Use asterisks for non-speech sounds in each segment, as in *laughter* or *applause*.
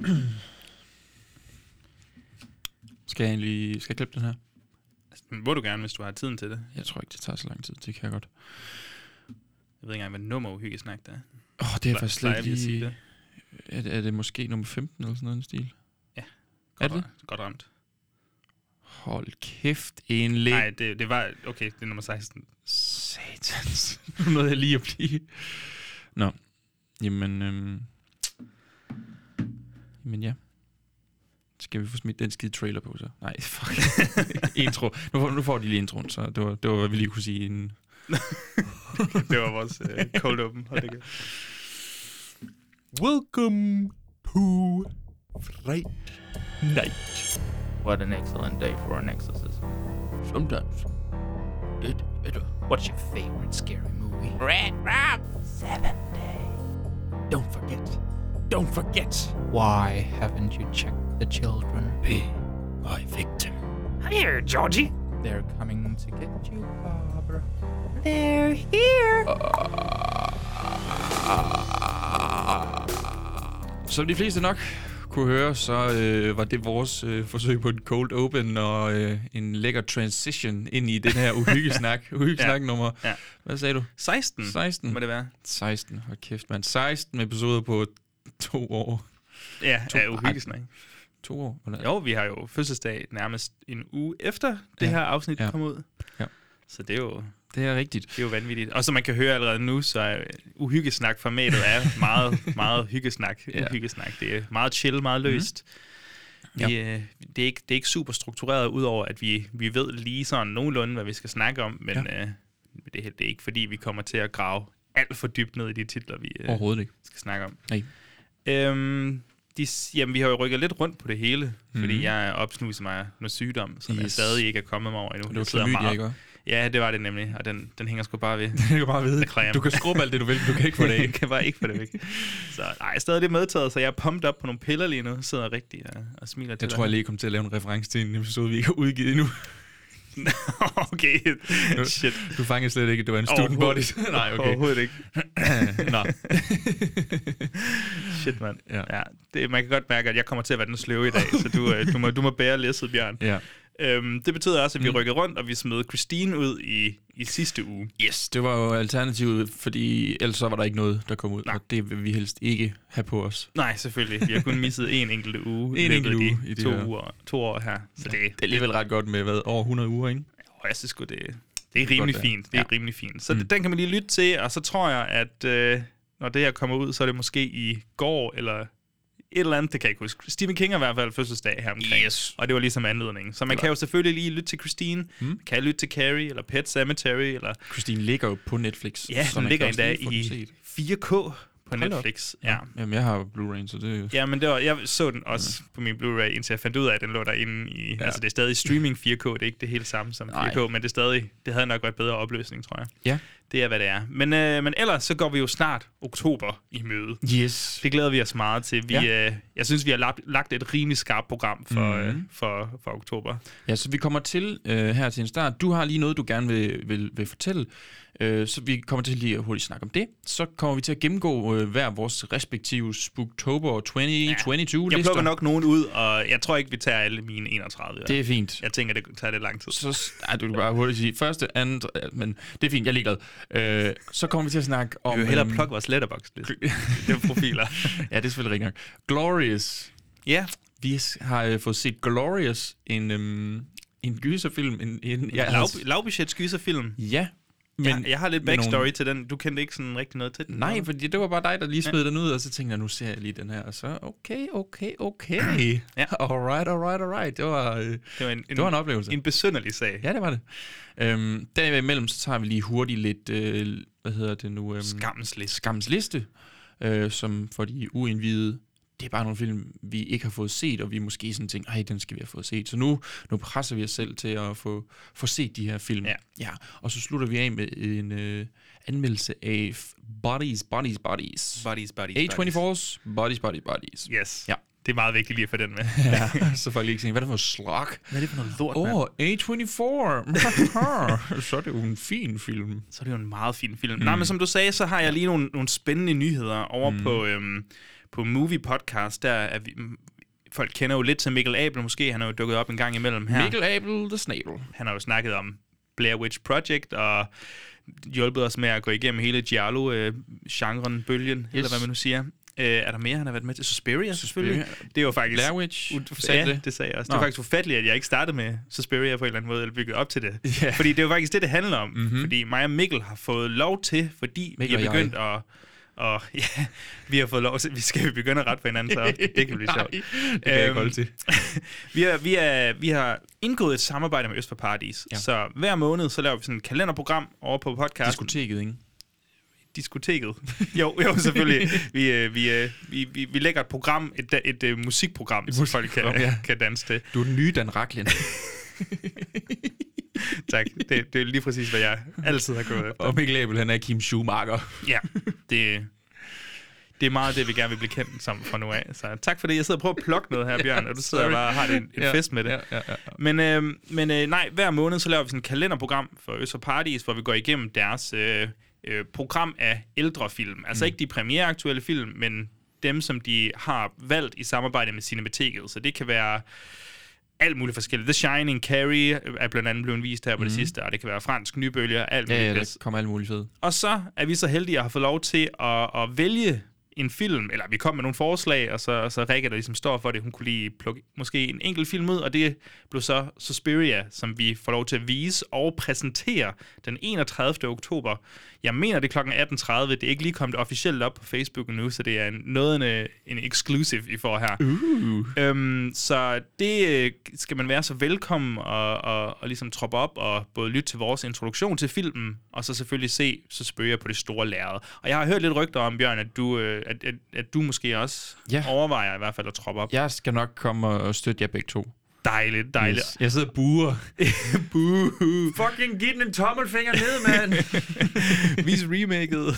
*clears throat* Skal jeg egentlig skal jeg klippe den her? Må du gerne, hvis du har tiden til det. Jeg tror ikke, det tager så lang tid. Det kan jeg godt. Jeg ved ikke engang, hvad nummer uhyggesnak det er. Åh, oh, det er Ple- faktisk slet ikke lige... Er, det- er det måske nummer 15 eller sådan noget i den stil? Godt, det? ra- Godt ramt. Hold kæft, en læg. Nej, det, det var... Okay, det er nummer 16. Satans. *laughs* Nu nåede jeg lige at blive... Nå. Jamen, øhm... Jamen ja. Skal vi få smidt den skide trailer på så? Nej, *laughs* fuck. *laughs* Intro. Nu får, nu får de lige introen, så det var, det var hvad vi lige kunne sige inden. *laughs* det var vores uh, cold open. Hold da kæft. Welcome to Fright Night. What an excellent day for an exorcism. Sometimes. Det er det. What's your favorite scary movie? Red Rob! Seven Day. Don't forget. Don't forget. Why haven't you checked the children? Be my victim. Here, Georgie. They're coming to get you, Barbara. They're here. Som de fleste nok kunne høre, så øh, var det vores øh, forsøg på en cold open og øh, en lækker transition ind i den her uhyggesnak. *laughs* uhyggesnak ja. nummer, Ja. hvad sagde du? 16, 16. må det være. 16, hold kæft mand. 16 episoder på *laughs* to år. Ja, To- ja uhyggesnak. To år? Eller? Jo, vi har jo fødselsdag nærmest en uge efter det Ja. her afsnit Ja. kom ud. Ja. Så det er jo Det er rigtigt. Det er jo vanvittigt. Og som man kan høre allerede nu, så er uhyggesnak-formatet er meget, *laughs* meget hyggesnak. Ja. Ja. Uhyggesnak. Det er meget chill, meget løst. Mm-hmm. Vi, øh, det, er ikke, det er ikke super struktureret, udover at vi, vi ved lige sådan nogenlunde, hvad vi skal snakke om, men ja. øh, det, er- det er ikke fordi, vi kommer til at grave alt for dybt ned i de titler, vi øh, Overhovedet ikke. skal snakke om. Nej. Øhm, de, jamen, vi har jo rykket lidt rundt på det hele, fordi Mhm. jeg opsnuser mig med sygdom, som yes. jeg stadig ikke er kommet mig over endnu. Det var klamydia, meget- ikke? Ja, det var det nemlig, og den, den hænger sgu bare ved. *laughs* Kan du bare. Reklame. Du kan skrubbe alt det, du vil. Du kan ikke få det *laughs* jeg kan bare ikke få det væk. Så nej, stadig det medtaget, så jeg er pumped op på nogle piller lige nu. Sidder rigtig og, og smiler til Jeg tror, jeg lige kom til at lave en reference til en episode, vi ikke har udgivet endnu. *laughs* okay, shit. Du fangede slet ikke, at det var en student body. *laughs* Nej, okay. Overhovedet ikke. *clears throat* Nå. Shit, mand. Ja. Ja. det, man kan godt mærke, at jeg kommer til at være den sløve i dag, så du, øh, du, må, du må bære læsset, Bjørn. Ja. Øhm, det betyder også, at vi Mm. rykker rundt, og vi smed Christine ud i, i sidste uge. Yes, det var jo alternativet, fordi ellers så var der ikke noget, der kom ud. Nej. Og det vil vi helst ikke have på os. Nej, selvfølgelig. Vi har kun misset en enkelt uge *laughs* En enkelt uge i to, her. uger, to år her. Så det, Det er alligevel ret godt med, hvad, over 100 uger, ikke? Og jeg synes det, det er rimelig Godt, ja. fint. Det er Ja. rimelig fint. Så mm. den kan man lige lytte til, og så tror jeg, at øh, når det her kommer ud, så er det måske i går, eller et eller andet, det kan jeg ikke huske. Stephen King har i hvert fald fødselsdag her omkring. Yes. Og det var ligesom anledningen. Så man Det kan jo selvfølgelig lige lytte til Christine, Mm. kan lytte til Carrie, eller Pet Cemetery, eller Christine ligger jo på Netflix. ja, den ligger endda i set. 4K på Hold op. Netflix. Ja. Jamen, jeg har Blu-ray, så det er jo... Ja, men det var, jeg så den også på min Blu-ray, indtil jeg fandt ud af, at den lå derinde i... Ja. Ja. Altså, det er stadig streaming 4K, det er ikke det helt samme som 4K, Nej. men det er stadig... Det havde nok været bedre opløsning, tror jeg. Ja. Det er, hvad det er. Men, øh, men ellers, så går vi jo snart oktober i møde. Yes. Det glæder vi os meget til. Vi, ja. øh, jeg synes, vi har lagt, lagt et rimelig skarpt program for, Mhm. øh, for, for oktober. Ja, så vi kommer til øh, her til en start. Du har lige noget, du gerne vil, vil, vil fortælle. Øh, så vi kommer til lige at hurtigt snakke om det. Så kommer vi til at gennemgå øh, hver vores respektive Spooktober 2022 Jeg lister. plukker nok nogen ud, og jeg tror ikke, vi tager alle mine 31. Det er fint. Jeg tænker, det tager lidt lang tid. Så, ej, du kan bare hurtigt sige første, tredje, men det er fint, jeg er ligeglad. Øh, så kommer vi til at snakke om... Vi vil hellere øhm, plukke vores letterbox-liste. det er profiler. *laughs* Ja, det er selvfølgelig rigtigt nok. Glorious. ja, Vi har øh, fået set Glorious, en, øhm, en gyserfilm. En, en, ja, lav, havde- lavbudget skyserfilm. ja, Men, jeg, jeg har lidt backstory nogle- til den. Du kendte ikke sådan rigtig noget til den? Nej, fordi det var bare dig, der lige smed ja. den ud, og så tænkte jeg, nu ser jeg lige den her, og så, okay, okay, okay. Ja. Alright, alright, alright. Det var, øh, Det var en, en, det var en oplevelse. en besynderlig sag. Ja, det var det. Øhm, derimellem, så tager vi lige hurtigt lidt, øh, hvad hedder det nu? Øhm, Skammens liste. Skams liste, øh, som for de uindvidede, det er bare nogle film, vi ikke har fået set, og vi måske sådan tænker, ej, den skal vi have fået set. Så nu, nu presser vi os selv til at få, få set de her film. Ja. ja. Og så slutter vi af med en øh, anmeldelse af Bodies, Bodies, Bodies. Buddies, buddies, A24's Bodies, Bodies, Bodies. Yes. Ja. Det er meget vigtigt lige at få den med. *laughs* Ja, så folk ikke tænker, hvad er det for slag? Hvad er det for noget lort, Åh, oh, A24. så er det jo en fin film. Så er det jo en meget fin film. Mm. Nej, men som du sagde, så har jeg lige nogle, nogle spændende nyheder over mm. på, øhm, på Movie Podcast, der er vi, folk kender jo lidt til Mikkel Abel måske, han har jo dukket op en gang imellem her. Mikkel Abel the Snabel. Han har jo snakket om Blair Witch Project, og hjulpet os med at gå igennem hele Giallo-genren, bølgen, yes. eller hvad man nu siger. Øh, er der mere, han har været med til? Suspiria, selvfølgelig. Det er jo faktisk... Blair Witch, sagde ja, det? det sagde jeg også. Nå. Det er faktisk ufatteligt, at jeg ikke startede med Suspiria på en eller anden måde, eller bygget op til det. Yeah. Fordi det er jo faktisk det, det handler om. Mm-hmm. Fordi mig og Mikkel har fået lov til, fordi Mikkel vi har begyndt at og *laughs* ja, vi har fået lov til, vi skal begynde at rette på hinanden, så det kan blive *laughs* sjovt. det kan jeg ikke holde til. *laughs* vi, har, vi, er, vi har indgået et samarbejde med Øst for Paradis, ja. så hver måned, så laver vi sådan et kalenderprogram over på podcasten. Diskoteket, ikke? diskoteket. jo, jo, selvfølgelig. Vi, øh, vi, øh, vi, vi, vi lægger et program, et, et, et, et musikprogram, et som folk kan, ja. kan danse til. Du er den nye Dan Raklin. *laughs* tak. Det, det er lige præcis, hvad jeg altid har gået efter. Og Mikkel Abel, han er Kim Schumacher. ja, det, det er meget det, vi gerne vil blive kendt som fra nu af. Så tak for det. Jeg sidder og prøver at plukke noget her, Bjørn, og du sidder bare og har det en, en ja, fest med det. Ja, ja, ja. Men, øh, men øh, nej, hver måned så laver vi sådan et kalenderprogram for Øster Paradis, hvor vi går igennem deres øh, øh, program af ældre film. Altså mm. ikke de premiereaktuelle film, men dem, som de har valgt i samarbejde med Cinemateket. Så det kan være alt muligt forskelligt. The Shining, Carrie er blandt andet blevet vist her på mm. det sidste, og det kan være fransk nybølger, alt muligt. Ja, ja, der kommer alt muligt fed. Og så er vi så heldige at have fået lov til at, at vælge en film, eller vi kom med nogle forslag, og så, og så Rikke, der ligesom står for det, hun kunne lige plukke måske en enkelt film ud, og det blev så Suspiria, som vi får lov til at vise og præsentere den 31. oktober. Jeg mener, det er kl. 18.30. Det er ikke lige kommet officielt op på Facebook nu, så det er en, noget en, en exclusive, I får her. Uh. Øhm, så det øh, skal man være så velkommen og, og, og ligesom troppe op og både lytte til vores introduktion til filmen, og så selvfølgelig se Suspiria på det store lærred. Og jeg har hørt lidt rygter om, Bjørn, at du, øh, at, at, at du måske også ja. overvejer i hvert fald at troppe op. Jeg skal nok komme og støtte jer begge to. Dejligt, dejligt. Yes. Jeg sidder og buer. *laughs* Fucking giv den en tommelfinger ned, mand. *laughs* Vis remaket.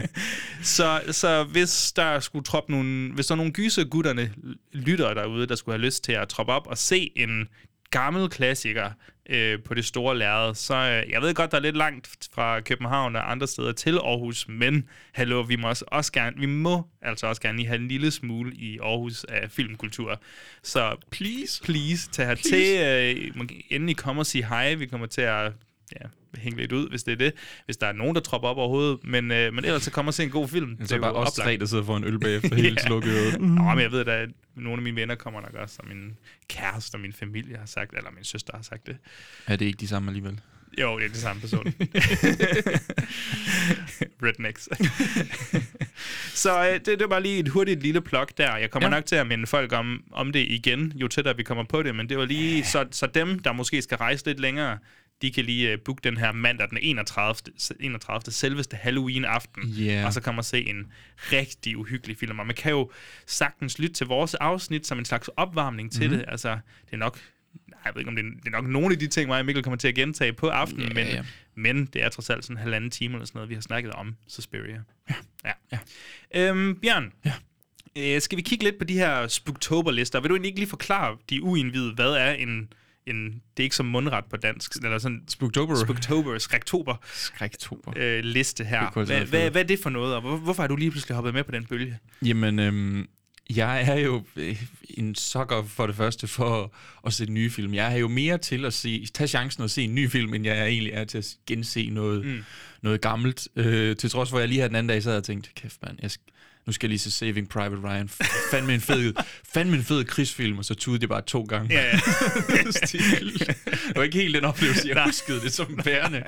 *laughs* så, så hvis der skulle troppe nogle, hvis der er nogle gysergutterne lytter derude, der skulle have lyst til at troppe op og se en gammel klassiker øh, på det store lærred. Så øh, jeg ved godt, der er lidt langt fra København og andre steder til Aarhus, men hallo, vi må også, også gerne, vi må altså også gerne lige have en lille smule i Aarhus af filmkultur. Så please, please, tag her til. Øh, endelig komme og sige hej. Vi kommer til at ja, hænge lidt ud, hvis det er det. Hvis der er nogen, der tropper op overhovedet. Men, øh, men ellers så kommer og se en god film. Det er bare os tre, der sidder for en øl bagefter *laughs* helt ja. slukket. Mm. Nå, men jeg ved, at nogle af mine venner kommer nok også, og min kæreste og min familie har sagt, eller min søster har sagt det. Er det ikke de samme alligevel? Jo, det er det samme person. *laughs* Rednecks. *laughs* så øh, det, det var bare lige et hurtigt lille plok der. Jeg kommer ja. nok til at minde folk om, om det igen, jo tættere vi kommer på det, men det var lige, så, så dem, der måske skal rejse lidt længere, de kan lige uh, booke den her mandag den 31. 31. selveste Halloween-aften, yeah. og så kommer man se en rigtig uhyggelig film. Og man kan jo sagtens lytte til vores afsnit som en slags opvarmning til mm-hmm. det. Altså, det er nok jeg ved ikke, om det er, det er nok nogle af de ting, mig og Mikkel kommer til at gentage på aftenen, yeah, men, yeah. men det er trods alt sådan en halvanden time eller sådan noget, vi har snakket om Suspiria. Ja. ja. ja. Øhm, Bjørn, ja. øh, skal vi kigge lidt på de her Spooktober-lister? Vil du egentlig ikke lige forklare de uindvidede, hvad er en en, det er ikke som mundret på dansk, eller sådan Spooktober. Spooktober, skræktober. Skræktober. Øh, liste her. Hvad, hvad, hvad er det for noget, og hvor, hvorfor har du lige pludselig hoppet med på den bølge? Jamen, øhm, jeg er jo øh, en sokker for det første for at se nye film. Jeg er jo mere til at se, tage chancen og se en ny film, end jeg egentlig er til at gense noget, mm. noget gammelt. Øh, til trods for, at jeg lige her den anden dag sad og tænkte, kæft mand, jeg, nu skal jeg lige se Saving Private Ryan. Fandme en fed, fandme en fed krigsfilm, og så tudede det bare to gange. Ja, ja. det var ikke helt den oplevelse, jeg huskede det som værende.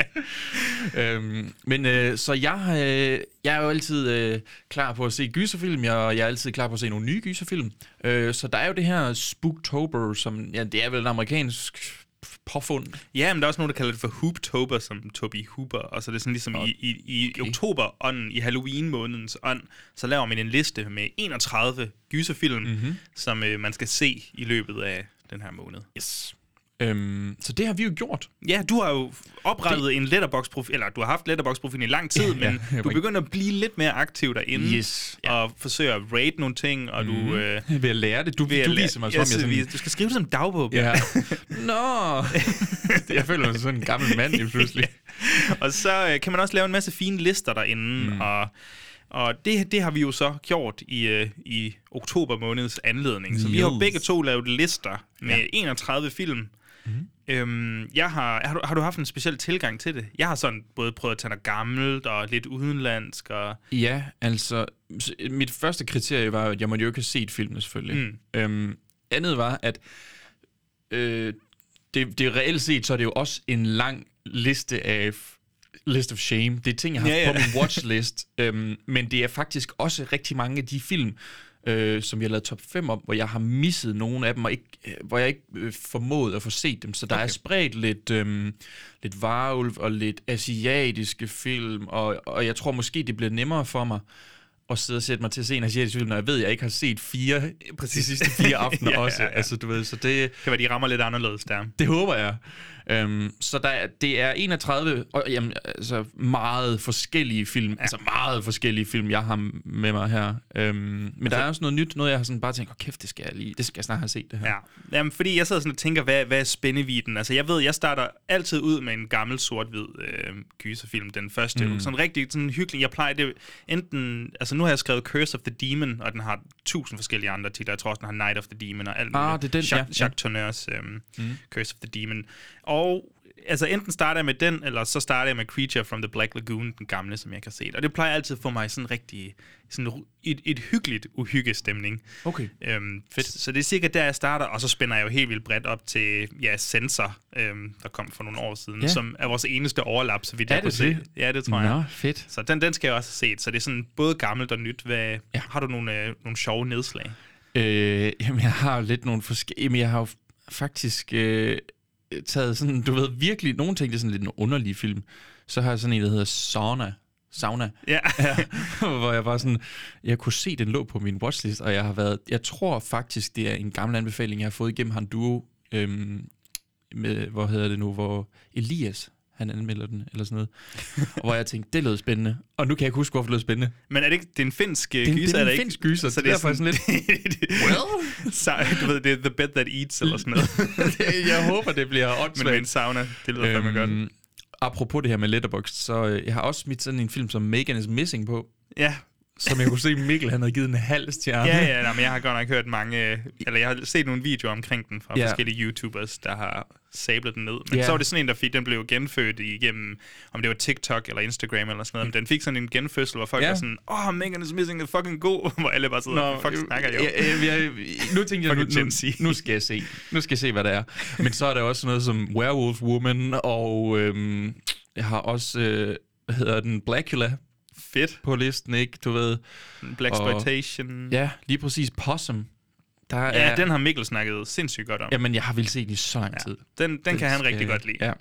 øhm, men øh, så jeg, øh, jeg er jo altid øh, klar på at se gyserfilm, og jeg er altid klar på at se nogle nye gyserfilm. Øh, så der er jo det her Spooktober, som ja, det er vel en amerikansk påfund. Ja, men der er også nogen, der kalder det for Hooptober, som Toby Hooper. Og så er det sådan ligesom okay. i, i, i oktober-ånden, i Halloween-månedens ånd, så laver man en liste med 31 gyserfilm, mm-hmm. som øh, man skal se i løbet af den her måned. Yes. Øhm, så det har vi jo gjort. Ja, du har jo oprettet det... en letterbox-profil, eller du har haft letterbox-profil i lang tid, ja, men du begynder at blive lidt mere aktiv derinde, yes, ja. og forsøger at rate nogle ting, og mm. du... Mhm. Øh, *laughs* ved at lære det. Du, du lære, viser mig, som yes, jeg sådan... Du skal skrive det som dagbog. Ja. *laughs* Nå! jeg føler mig sådan en gammel mand lige pludselig. *laughs* og så øh, kan man også lave en masse fine lister derinde, mm. og Og det, det har vi jo så gjort i, øh, i oktober måneds anledning. Så vi har begge to lavet lister med Ja. ja. 31 film. Øhm, jeg har, har, du, har du haft en speciel tilgang til det? Jeg har sådan både prøvet at tage noget gammelt og lidt udenlandsk. Og, Ja, altså, mit første kriterie var, at jeg måtte jo ikke have set filmen selvfølgelig. Mm. Øhm, andet var, at øh, det, det reelt set, så er det jo også en lang liste af list of shame. Det er ting, jeg har Ja, ja. på min watchlist. *laughs* øhm, men det er faktisk også rigtig mange af de film, øh, som jeg har lavet top 5 om, hvor jeg har misset nogle af dem, og ikke, øh, hvor jeg ikke øh, formåede at få set dem. Så der okay. er spredt lidt, øh, lidt varulv og lidt asiatiske film, og, og jeg tror måske, det bliver nemmere for mig at sidde og sætte mig til at se en asiatisk film, når jeg ved, at jeg ikke har set fire, præcis de sidste fire aftener *laughs* Ja, også. ja, ja. Altså, du ved, så det, kan være, de rammer lidt anderledes der. det håber jeg. Øhm, så der, er- det er 31 og, jamen, altså, meget forskellige film. Altså meget forskellige film, jeg har med mig her. Øhm, men altså, der er også noget nyt, noget jeg har sådan bare tænkt, oh, kæft, det skal jeg lige, det skal jeg snart have set det her. Ja, Jamen, fordi jeg sidder sådan og tænker, hvad, hvad er spændeviden? Altså, jeg ved, jeg starter altid ud med en gammel sort-hvid øh, gyserfilm, den første. Mm. Sådan rigtig sådan hyggelig. Jeg plejer det enten... Altså, nu har jeg skrevet Curse of the Demon, og den har tusind forskellige andre titler. Jeg tror også, den har Night of the Demon og alt Ah, muligt. det er den, Jacques, ja, ja. Jacques Tourneurs øh, mm. Curse of the Demon. Og altså enten starter jeg med den, eller så starter jeg med Creature from the Black Lagoon, den gamle, som jeg kan se. Og det plejer altid at få mig sådan rigtig, sådan et, et hyggeligt uhyggestemning. Okay. Øhm, fedt. Så det er sikkert der, jeg starter, og så spænder jeg jo helt vildt bredt op til ja, Sensor, øhm, der kom for nogle år siden, Ja. som er vores eneste overlap, så vidt Er jeg kunne se. Ja, det tror jeg. Nå, fedt. Så den, den skal jeg også have set, så det er sådan både gammelt og nyt. Hvad, Ja. Har du nogle, øh, nogle sjove nedslag? Øh, jamen, jeg har lidt nogle forskellige... Jamen, jeg har jo faktisk øh, taget sådan, du ved, virkelig... Nogle ting, det er sådan lidt en underlig film. Så har jeg sådan en, der hedder Sauna. Sauna. Ja. *laughs* ja, hvor jeg var sådan, jeg kunne se, den lå på min watchlist, og jeg har været, jeg tror faktisk, det er en gammel anbefaling, jeg har fået igennem han duo, øhm, med, hvor hedder det nu, hvor Elias, han anmelder den, eller sådan noget. og hvor jeg tænkte, det lød spændende. Og nu kan jeg ikke huske, hvorfor det lød spændende. Men er det ikke det er en finsk øh, Det er en- gyser? det er en ikke? finsk gyser, så det er sådan lidt... *laughs* well? så, du ved, det er The Bed That Eats, eller sådan noget. *laughs* jeg håber, det bliver Men med åndssvagt. en sauna, det lyder fandme godt. Øhm, apropos det her med Letterboxd, så øh, jeg har også smidt sådan en film som Megan is Missing på, Ja, som jeg kunne se Mikkel, han havde givet en halv stjerne. Ja, ja, nej, men jeg har godt nok hørt mange, øh, eller jeg har set nogle videoer omkring den fra Ja. forskellige YouTubers, der har sablet den ned. Men Ja. så var det sådan en, der fik, den blev genfødt igennem, om det var TikTok eller Instagram eller sådan noget, men den fik sådan en genfødsel, hvor folk Ja. var sådan, åh, oh, Megan is Missing er fucking god, *laughs* hvor alle bare sidder, Nå, fuck snakker jeg ja, ja, ja, Nu tænkte jeg, nu, nu, nu skal jeg se. Nu skal jeg se, hvad det er. Men så er der også noget som Werewolf Woman, og øhm, jeg har også, øh, hvad hedder den, Blackula Fedt. på listen, ikke? Du ved. Black Og- Exploitation. Ja, lige præcis Possum. Der ja, er, den har Mikkel snakket sindssygt godt om. Jamen, jeg har vel set den i så lang Ja. tid. Den, den Det kan han rigtig godt lide. Ja.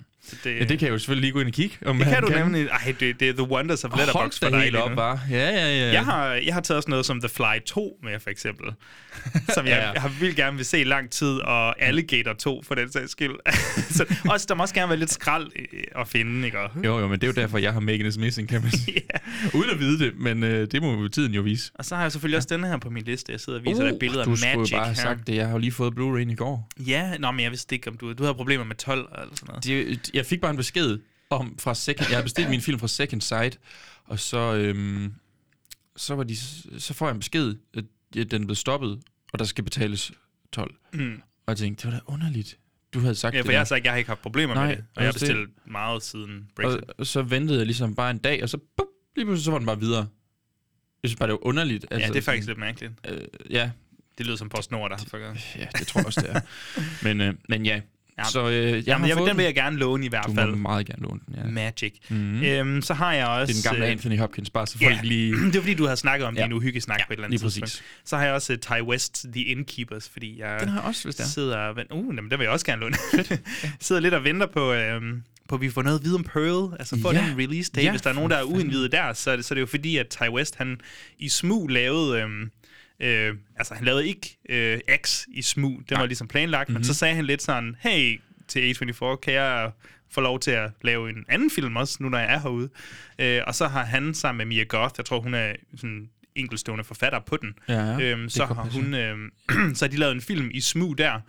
Det, ja, det kan jeg jo selvfølgelig lige gå ind og kigge. Om det kan du nemlig. Ej, det, det er The Wonders of Letterboxd Hold for dig helt op, var. Ja, ja, ja. Jeg har, jeg har taget også noget som The Fly 2 med, for eksempel. *laughs* Som jeg, Ja. jeg har vildt gerne vil se i lang tid, og Alligator 2, for den sags skyld. *laughs* så også, der må også gerne være lidt skrald øh, at finde, ikke? Jo, jo, men det er jo derfor, jeg har Megan is Missing, kan man *laughs* sige. ja. Uden at vide det, men øh, det må jo tiden jo vise. og så har jeg selvfølgelig også denne her på min liste. Jeg sidder og viser dig et billede af Uh, du Magic skulle jo bare have sagt det. Jeg har jo lige fået Blu-ray i går. Ja, nå, men jeg vidste ikke, om du, du havde problemer med 12 eller sådan noget. De, jeg fik bare en besked om fra Second... Jeg har bestilt min film fra Second Sight, og så, øhm, så, var de, så får jeg en besked, at den blevet stoppet, og der skal betales 12. Mm. Og jeg tænkte, det var da underligt. Du havde sagt Ja, det for der. jeg har sagt, jeg har ikke haft problemer Nej, med det. Og jeg har også det. bestilt meget siden Brexit. og, og så ventede jeg ligesom bare en dag, og så bup, lige pludselig så var den bare videre. Jeg synes bare, det var underligt. ja, det er faktisk lidt mærkeligt. Øh, ja, Det lyder som PostNord, der har fucket. ja, det tror jeg også, det er. *laughs* men, øh, men ja, Ja, så øh, jeg Jamen, har jeg, fået den vil jeg gerne låne i hvert Du fald. må meget gerne låne den, ja. Magic. Mm. Øhm, så har jeg også... Det er den gamle øh, Anthony Hopkins, bare så folk ja. lige... *clears throat* det var fordi, du havde snakket om Ja. din uhyggesnak på et eller andet lige præcis. tidspunkt. Så har jeg også uh, Ty West, The Innkeepers, fordi jeg Den har jeg også, hvis det er. sidder og. Uh, jamen, den vil jeg også gerne låne. *laughs* *laughs* sidder lidt og venter på, øhm, på, at vi får noget at vide om Pearl. Altså få Ja. den release date. Ja, Hvis der er nogen, der er uindvidet der, så er, det, så er det jo fordi, at Ty West, han i smug lavede... Øhm, Øh, altså, han lavede ikke øh, X i smug. Det var ligesom planlagt, mm-hmm. men så sagde han lidt sådan, hey, til A24, kan jeg få lov til at lave en anden film også, nu når jeg er herude. Øh, og så har han sammen med Mia Goth, jeg tror, hun er sådan enkeltstående forfatter på den, Ja, ja. øhm, så har hun, øhm, *clears throat* så har de lavet en film i smug der,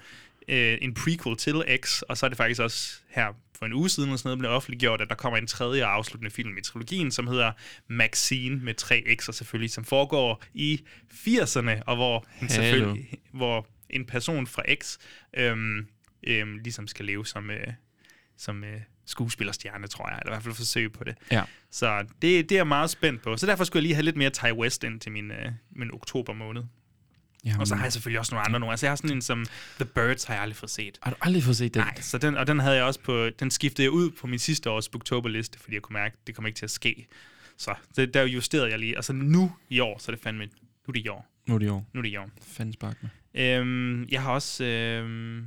øh, en prequel til X, og så er det faktisk også her for en uge siden, og sådan noget, blev offentliggjort, at der kommer en tredje og afsluttende film i trilogien, som hedder Maxine med tre X'er selvfølgelig, som foregår i 80'erne, og hvor, en selvfølgelig, hvor en person fra X øhm, øhm, ligesom skal leve som, øh, som øh, skuespillerstjerne, tror jeg, eller i hvert fald forsøge på det. Ja. Så det, det er jeg meget spændt på. Så derfor skulle jeg lige have lidt mere Ty West ind til min, øh, min oktober måned. Jamen, Og så har jeg selvfølgelig også nogle andre nogle. Altså jeg har sådan en som The Birds, har jeg aldrig fået set. Har du aldrig fået set den? Nej, så den, og den havde jeg også på, den skiftede jeg ud på min sidste års Booktober-liste, fordi jeg kunne mærke, at det kommer ikke til at ske. Så det, der justerede jeg lige. Og så nu i år, så er det fandme, nu er det i år. Nu er det i år. Nu er det i år. Fanden spark med. Øhm, jeg har også øhm,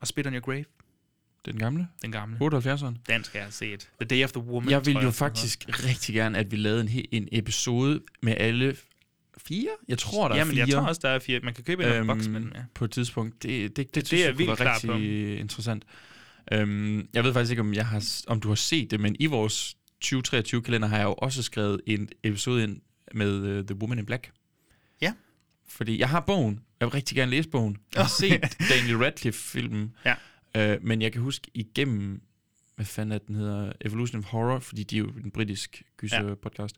og Spit on Your Grave, Den gamle? den gamle. 78'eren? Den skal jeg have set. The Day of the Woman. Jeg ville jo den faktisk rigtig gerne, at vi lavede en, en episode med alle fire. Jeg tror, der hedder. er Jamen, fire jeg tror også, der er fire. Man kan købe en øhm, boks med den, ja. på et tidspunkt. Det, det, det, det, er jeg jeg kunne vildt være klar rigtig interessant. Øhm, jeg ved faktisk ikke, om, jeg har, om du har set det, men i vores 2023-kalender har jeg jo også skrevet en episode ind med uh, The Woman in Black. Ja. Fordi jeg har bogen. Jeg vil rigtig gerne læse bogen. Jeg har set Daniel Radcliffe-filmen. Ja. Øh, men jeg kan huske igennem, hvad fanden er den hedder, Evolution of Horror, fordi de er jo en britisk gyser-podcast,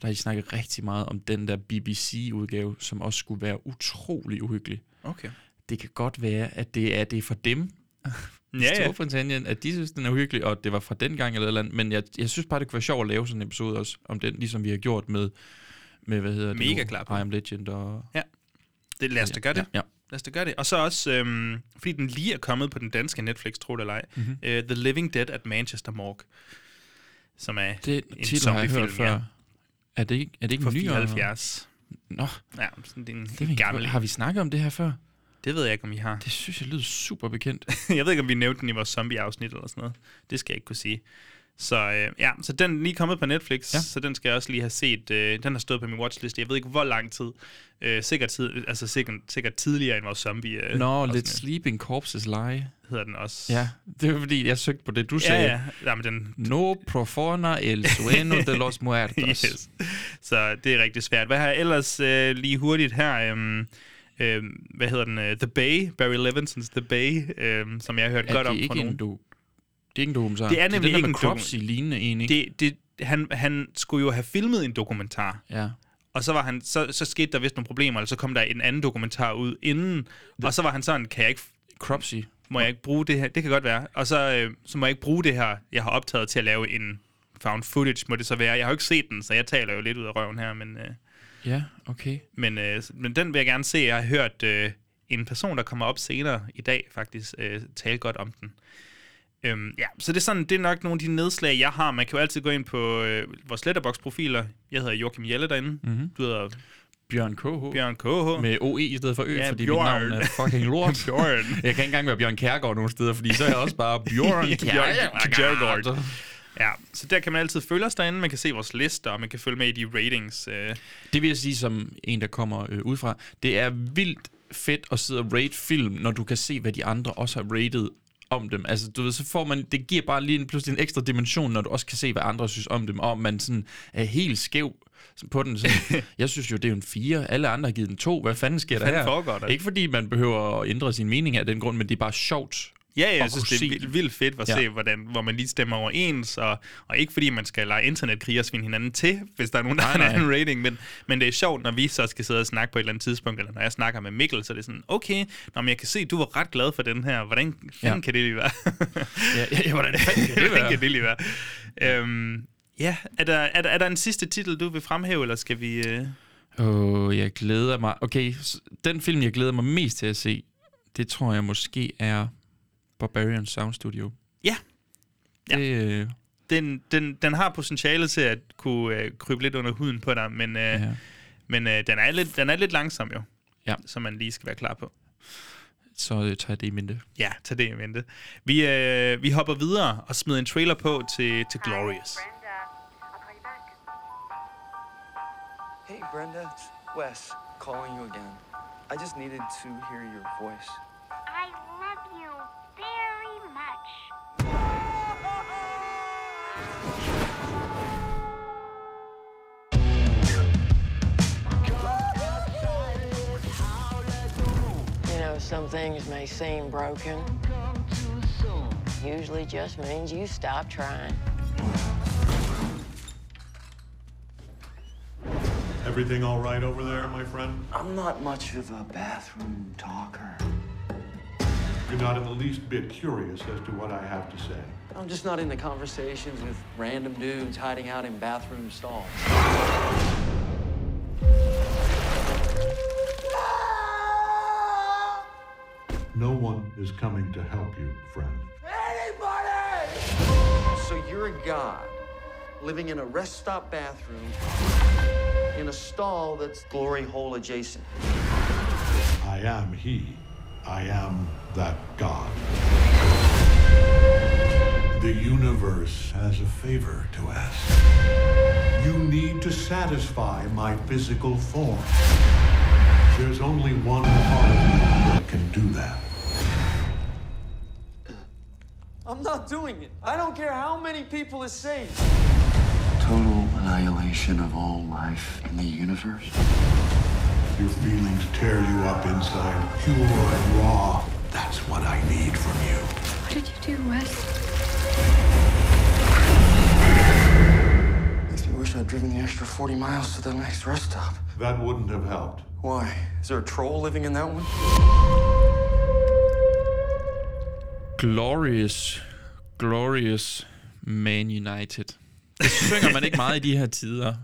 der har de snakket rigtig meget om den der BBC-udgave, som også skulle være utrolig uhyggelig. Okay. Det kan godt være, at det er, det er for dem, *laughs* Ja, ja. Storbritannien, at de synes, den er uhyggelig, og det var fra den gang eller eller andet, men jeg, jeg synes bare, det kunne være sjovt at lave sådan en episode også om den, ligesom vi har gjort med, med hvad hedder det Mega nu? klar. I Am Legend og... Det, lad os da gøre det. Ja, ja. Lad os da gøre det. Og så også, øhm, fordi den lige er kommet på den danske Netflix, tro det eller ej, Mhm. uh, The Living Dead at Manchester Morgue, som er Det En zombiefilm, før. ja. Er det ikke, er det ikke en ny? 74. Nå, Ja, sådan, det er en det gammel. Har vi snakket om det her før? Det ved jeg ikke, om I har. Det synes jeg lyder super bekendt. *laughs* jeg ved ikke, om vi nævnte den i vores zombie-afsnit eller sådan noget. Det skal jeg ikke kunne sige. Så øh, ja, så den er lige kommet på Netflix, Ja. så den skal jeg også lige have set. Øh, den har stået på min watchlist. Jeg ved ikke, hvor lang tid. Øh, sikkert, tid, altså sikkert, sikkert tidligere end vores zombie. Øh, Nå, afsnit, Let Sleeping Corpses Lie. hedder den også. Ja, det var fordi, jeg søgte på det, du ja, sagde. ja. Jamen, den, No profona el sueno de los muertos. *laughs* yes. Så det er rigtig svært. Hvad har jeg ellers øh, lige hurtigt her? Øhm, øhm, hvad hedder den? Øh, The Bay, Barry Levinsons The Bay, øhm, som jeg har hørt Er godt om fra en nogen. do? Det er ikke en dokumentar. Det er nemlig det er ikke den der en med Cropsy lignende egentlig. Det, det, han, han skulle jo have filmet en dokumentar, Ja. og så, var han, så, så skete der vist nogle problemer, eller så kom der en anden dokumentar ud inden, og så var han sådan, kan jeg ikke, Cropsy. må jeg ikke bruge det her? Det kan godt være. Og så, øh, så må jeg ikke bruge det her, jeg har optaget til at lave en found footage, må det så være. Jeg har jo ikke set den, så jeg taler jo lidt ud af røven her, men... Øh, Ja, okay. Men, øh, men den vil jeg gerne se. Jeg har hørt øh, en person, der kommer op senere i dag, faktisk øh, tale godt om den. Øhm, ja, så det er, sådan, det er nok nogle af de nedslag, jeg har. Man kan jo altid gå ind på øh, vores letterbox-profiler. Jeg hedder Joachim Jelle derinde. Mm-hmm. Du hedder Bjørn K.H. Bjørn KH. Med OE i stedet for Ø, Ja, fordi Bjørn. mit navn er fucking lort. *laughs* Bjørn. Jeg kan ikke engang være Bjørn Kærgaard nogen steder, fordi så er jeg også bare *laughs* Bjørn. Kjærgaard. Ja, så der kan man altid følge os derinde. Man kan se vores lister, og man kan følge med i de ratings. Øh. Det vil jeg sige som en, der kommer øh, udefra. Det er vildt fedt at sidde og rate film, når du kan se, hvad de andre også har rated om dem. Altså, du ved, så får man, det giver bare lige en, pludselig en ekstra dimension, når du også kan se, hvad andre synes om dem, og man sådan er helt skæv på den. Sådan, *laughs* jeg synes jo, det er en 4. Alle andre har givet den 2. Hvad fanden sker der her? Ikke fordi man behøver at ændre sin mening af den grund, men det er bare sjovt. Ja, jeg synes, det er vildt, vildt fedt at Ja. se, hvordan, hvor man lige stemmer overens, og, og ikke fordi man skal lege internetkrig og svinde hinanden til, hvis der er nogen, der Nej, har en anden rating, men, men det er sjovt, når vi så skal sidde og snakke på et eller andet tidspunkt, eller når jeg snakker med Mikkel, så er det sådan, okay, nå, men jeg kan se, du var ret glad for den her, hvordan Ja. kan det lige være? Ja, ja hvordan fanden kan det *laughs* hvordan være? kan det lige være? Øhm, ja, er der, er, der, er der en sidste titel, du vil fremhæve, eller skal vi... Øh... Åh, oh, jeg glæder mig. Okay, den film, jeg glæder mig mest til at se, det tror jeg måske er Barbarian Sound Studio. Ja. Ja. Det, øh, Den, den, den har potentiale til at kunne øh, krybe lidt under huden på dig, men, øh, ja. men øh, den, er lidt, den er lidt langsom jo, Ja. som man lige skal være klar på. Så øh, tager jeg det i mente. Ja, tag det i mente. Vi, øh, vi hopper videre og smider en trailer på til, til Glorious. Hey, Brenda, it's Wes calling you again. I just needed to hear your voice. I some things may seem broken, usually just means you stop trying. Everything all right over there, my friend? I'm not much of a bathroom talker. You're not in the least bit curious as to what I have to say. I'm just not into conversations with random dudes hiding out in bathroom stalls. No one is coming to help you, friend. Anybody! So you're a god living in a rest stop bathroom in a stall that's glory hole adjacent. I am he. I am that God. The universe has a favor to ask. You need to satisfy my physical form. There's only one part of me that can do that. I'm not doing it. I don't care how many people it saves. Total annihilation of all life in the universe. Your feelings tear you up inside, pure and raw. That's what I need from you. What did you do, Wes? Makes me wish I'd driven the extra 40 miles to the next rest stop. That wouldn't have helped. Why? Is there a troll living in that one? Glorious, glorious Man United. Det synger man ikke meget i de her tider.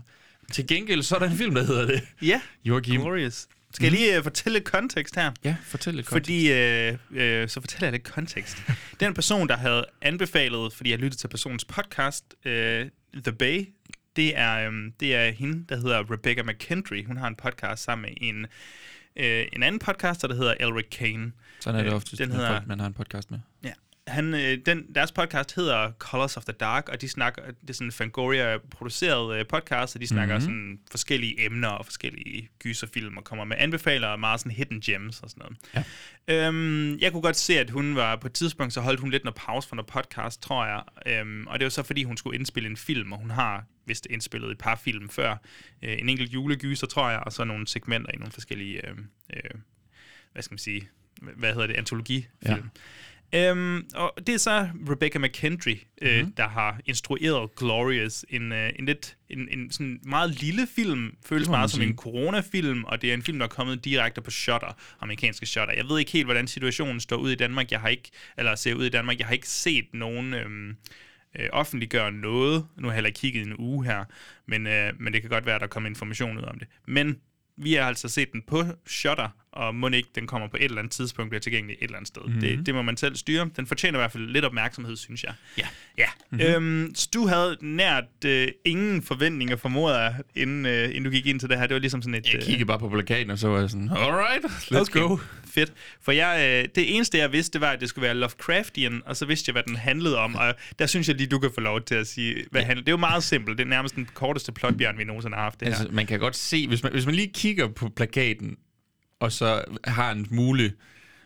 Til gengæld så er der en film, der hedder det. Ja, Joachim. Glorious. Skal jeg lige uh, fortælle lidt kontekst her? Ja, fortæl lidt Fordi, øh, øh, så fortæller jeg lidt kontekst. Den person, der havde anbefalet, fordi jeg lyttede til personens podcast, øh, The Bay, det er, øh, det er hende, der hedder Rebecca McKendry. Hun har en podcast sammen med en, øh, en anden podcaster, der hedder Elric Kane. Sådan er det Øh, ofte, den hedder- folk, man har en podcast med. Ja. Han, øh, den, deres podcast hedder Colors of the Dark, og de snakker, det er sådan en Fangoria-produceret øh, podcast, og de snakker Mhm. mm-hmm. sådan forskellige emner og forskellige gyserfilm, og kommer med anbefaler og meget sådan hidden gems og sådan noget. Ja. Øhm, jeg kunne godt se, at hun var på et tidspunkt, så holdt hun lidt noget pause fra noget podcast, tror jeg. Øhm, og det var så, fordi hun skulle indspille en film, og hun har vist indspillet et par film før. Øh, en enkelt julegyser, tror jeg, og så nogle segmenter i nogle forskellige, øh, øh, hvad skal man sige, hvad hedder det, antologifilm. Ja. Øhm, og det er så Rebecca McKendry, øh, mm-hmm. der har instrueret Glorious. En, øh, en lidt en, en sådan meget lille film, føles meget som en coronafilm, og det er en film, der er kommet direkte på Shutter, amerikanske Shutter. Jeg ved ikke helt, hvordan situationen står ud i Danmark. Jeg har ikke, eller ser ud i Danmark. Jeg har ikke set nogen øhm, øh, offentliggøre noget. Nu har jeg heller kigget en uge her, men, øh, men det kan godt være, at der kommer information ud om det. Men vi har altså set den på Shutter, og må ikke den kommer på et eller andet tidspunkt bliver tilgængelig et eller andet sted. Mhm. Mm-hmm. Det, det må man selv styre. Den fortjener i hvert fald lidt opmærksomhed, synes jeg. Ja. Ja. Mhm. Mm-hmm. Øhm, så du havde nært øh, ingen forventninger, formoder jeg, inden, øh, inden du gik ind til det her. Det var ligesom sådan et... Jeg kiggede bare på plakaten, og så var jeg sådan, alright, let's Okay. go. Fedt. For jeg, øh, det eneste, jeg vidste, det var, at det skulle være Lovecraftian, og så vidste jeg, hvad den handlede om. Og der synes jeg lige, du kan få lov til at sige, hvad ja. handler. Det er jo meget simpelt. Det er nærmest den korteste plotbjørn, vi nogensinde har haft det Altså, her. man kan godt se, hvis man, hvis man lige kigger på plakaten, og så har en mulig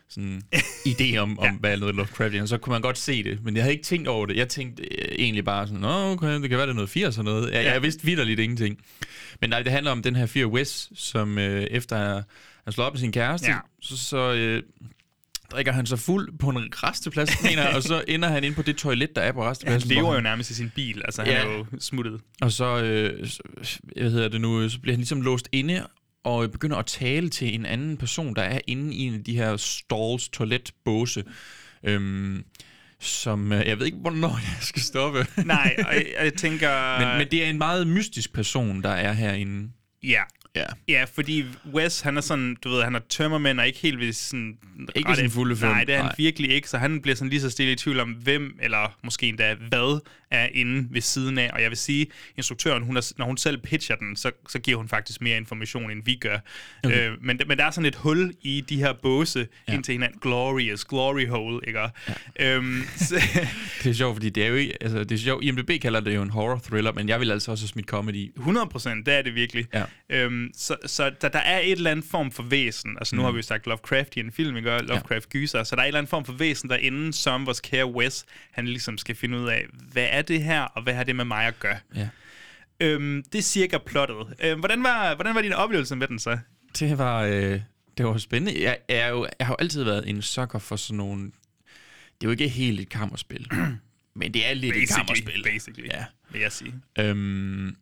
sådan, *laughs* idé om, om Ja. ja. hvad noget Lovecraftian, så kunne man godt se det. Men jeg havde ikke tænkt over det. Jeg tænkte øh, egentlig bare sådan, Nå, okay, det kan være, det er noget 80 og noget. Jeg, Ja. ja. jeg vidste vidderligt ingenting. Men nej, det handler om den her fyr Wes, som øh, efter han slår op med sin kæreste, Ja. så, så øh, drikker han sig fuld på en resteplads, mener og så ender han ind på det toilet, der er på restepladsen. lever han- jo nærmest i sin bil. Altså, han Ja. er jo smuttet. og så, øh, så- hvad hedder det nu, så bliver han ligesom låst inde og begynder at tale til en anden person, der er inde i en af de her stalls, toiletbåse, øhm, som, øh, jeg ved ikke, hvornår jeg skal stoppe. *laughs* Nej, og jeg, jeg tænker... men, men det er en meget mystisk person, der er herinde. Ja. Ja. Ja, fordi Wes, han er sådan, du ved, han er tømmermænd og ikke helt ved sådan... Ikke ved sin fulde fem. Nej, det er han Nej. virkelig ikke, så han bliver sådan lige så stille i tvivl om, hvem, eller måske endda hvad, er inde ved siden af. Og jeg vil sige, instruktøren, hun er, når hun selv pitcher den, så, så giver hun faktisk mere information, end vi gør. Okay. Øh, men, men der er sådan et hul i de her båse ja. ind til hinanden. Glorious, glory hole, ikke? Ja. Øhm, *laughs* så, Det er sjovt, fordi det er jo ikke, altså det er sjovt, IMDb kalder det jo en horror thriller, men jeg vil altså også smidt comedy. 100 procent, det er det virkelig. Ja. Øhm, så så der, der er et eller andet form for væsen. Altså nu Mm. har vi jo sagt Lovecraft i en film, ikke? Lovecraft gyser. Så der er et eller andet form for væsen derinde, som vores kære Wes, han ligesom skal finde ud af, hvad er det her, og hvad har det med mig at gøre? Ja. Øhm, det er cirka plottet. Øhm, hvordan, var, hvordan var din oplevelse med den så? Det var, øh, det var spændende. Jeg, jeg, er jo, jeg har jo altid været en sucker for sådan nogle... det er jo ikke helt et kammerspil, *clears throat* men det er lidt et kammerspil. basically, Ja. vil jeg sige. Øhm,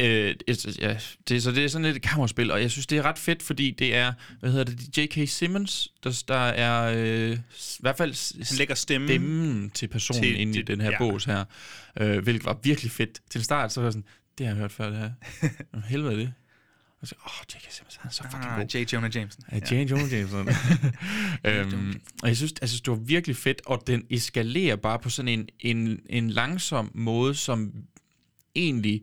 øh, ja, det, så det er sådan lidt et kammerspil, og jeg synes, det er ret fedt, fordi det er, hvad hedder det, J.K. Simmons, der, der er øh, i hvert fald Han lægger stemmen. stemmen til personen til- til, inde i til- den her ja. bås her, øh, hvilket var virkelig fedt. Til start, så var jeg sådan, det har jeg hørt før, det her. *laughs* Helvede det? Og så, åh, oh, J.K. Simmons, han er så fucking god. Ah, J. Jonah Jameson. Ja, Jane *laughs* Jonah Jameson. øhm, og jeg synes, altså, det var virkelig fedt, og den eskalerer bare på sådan en, en, en langsom måde, som egentlig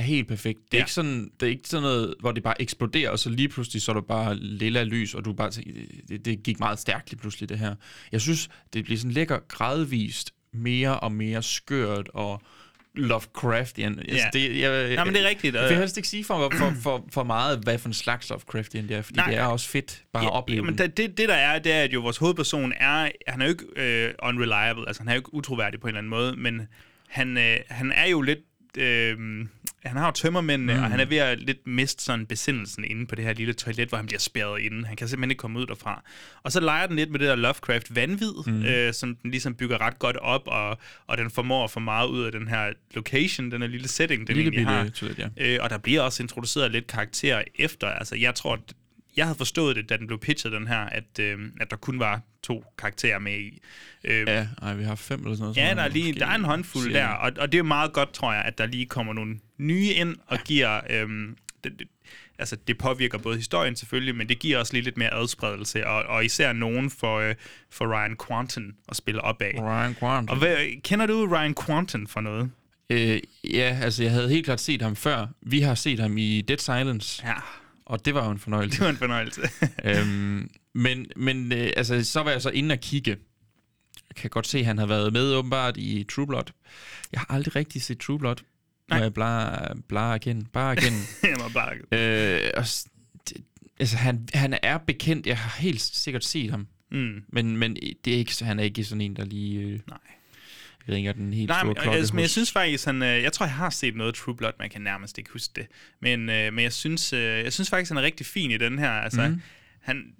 er helt perfekt. Det er, Ja. ja. ikke sådan, det er ikke sådan noget, hvor det bare eksploderer, og så lige pludselig så er der bare lilla lys, og du bare tænker, det, det gik meget stærkt lige pludselig, det her. Jeg synes, det bliver sådan lækker gradvist mere og mere skørt og Lovecraftian. Altså, Ja. det, jeg, Nej, men det er rigtigt. Jeg vil helst ikke sige for, for, for, for meget, hvad for en slags Lovecraftian det er, fordi Nej. Det er også fedt bare at opleve men det, det, der er, det er, at jo vores hovedperson er, han er jo ikke øh, unreliable, altså han er jo ikke utroværdig på en eller anden måde, men han, øh, han er jo lidt, øh, han har jo tømmermændene, mm. og han er ved at lidt miste sådan besindelsen inde på det her lille toilet, hvor han bliver spærret inde. Han kan simpelthen ikke komme ud derfra. Og så leger den lidt med det der Lovecraft vanvid, mm. øh, som den ligesom bygger ret godt op, og, og den formår at få meget ud af den her location, den her lille setting, den Lille egentlig har. toilet, ja. Øh, og der bliver også introduceret lidt karakterer efter. Altså, jeg tror, jeg havde forstået det, da den blev pitchet, den her, at, øh, at der kun var to karakterer med i. Øh, Ja, ej, vi har fem eller sådan noget. Ja, der er, lige, der er en håndfuld cirka. der, og, og det er meget godt, tror jeg, at der lige kommer nogle nye ind og ja. giver... Øhm, det, det, altså, det påvirker både historien selvfølgelig, men det giver også lige lidt mere adspredelse, og, og især nogen for, øh, for Ryan Quanten at spille op af. Ryan Quanten. Og hvad, kender du Ryan Quanten for noget? Øh, ja, altså jeg havde helt klart set ham før. Vi har set ham i Dead Silence, Ja, og det var jo en fornøjelse. *laughs* det var en fornøjelse. *laughs* øhm, men men øh, altså, så var jeg så inde og kigge. Jeg kan godt se, at han har været med åbenbart i True Blood. Jeg har aldrig rigtig set True Blood. Må Nej. jeg bare, bare erkende. Bare *laughs* erkende. jeg må bare... øh, og, det, altså, han, han er bekendt. Jeg har helt sikkert set ham. Mm. Men, men det er ikke, han er ikke sådan en, der lige øh, Nej. Ringer den helt Nej, store men, klokke altså, men jeg synes faktisk, han, øh, jeg tror, jeg har set noget True Blood, jeg kan nærmest ikke huske det. Men, øh, men jeg, synes, øh, jeg synes faktisk, han er rigtig fin i den her. Altså, mm. han,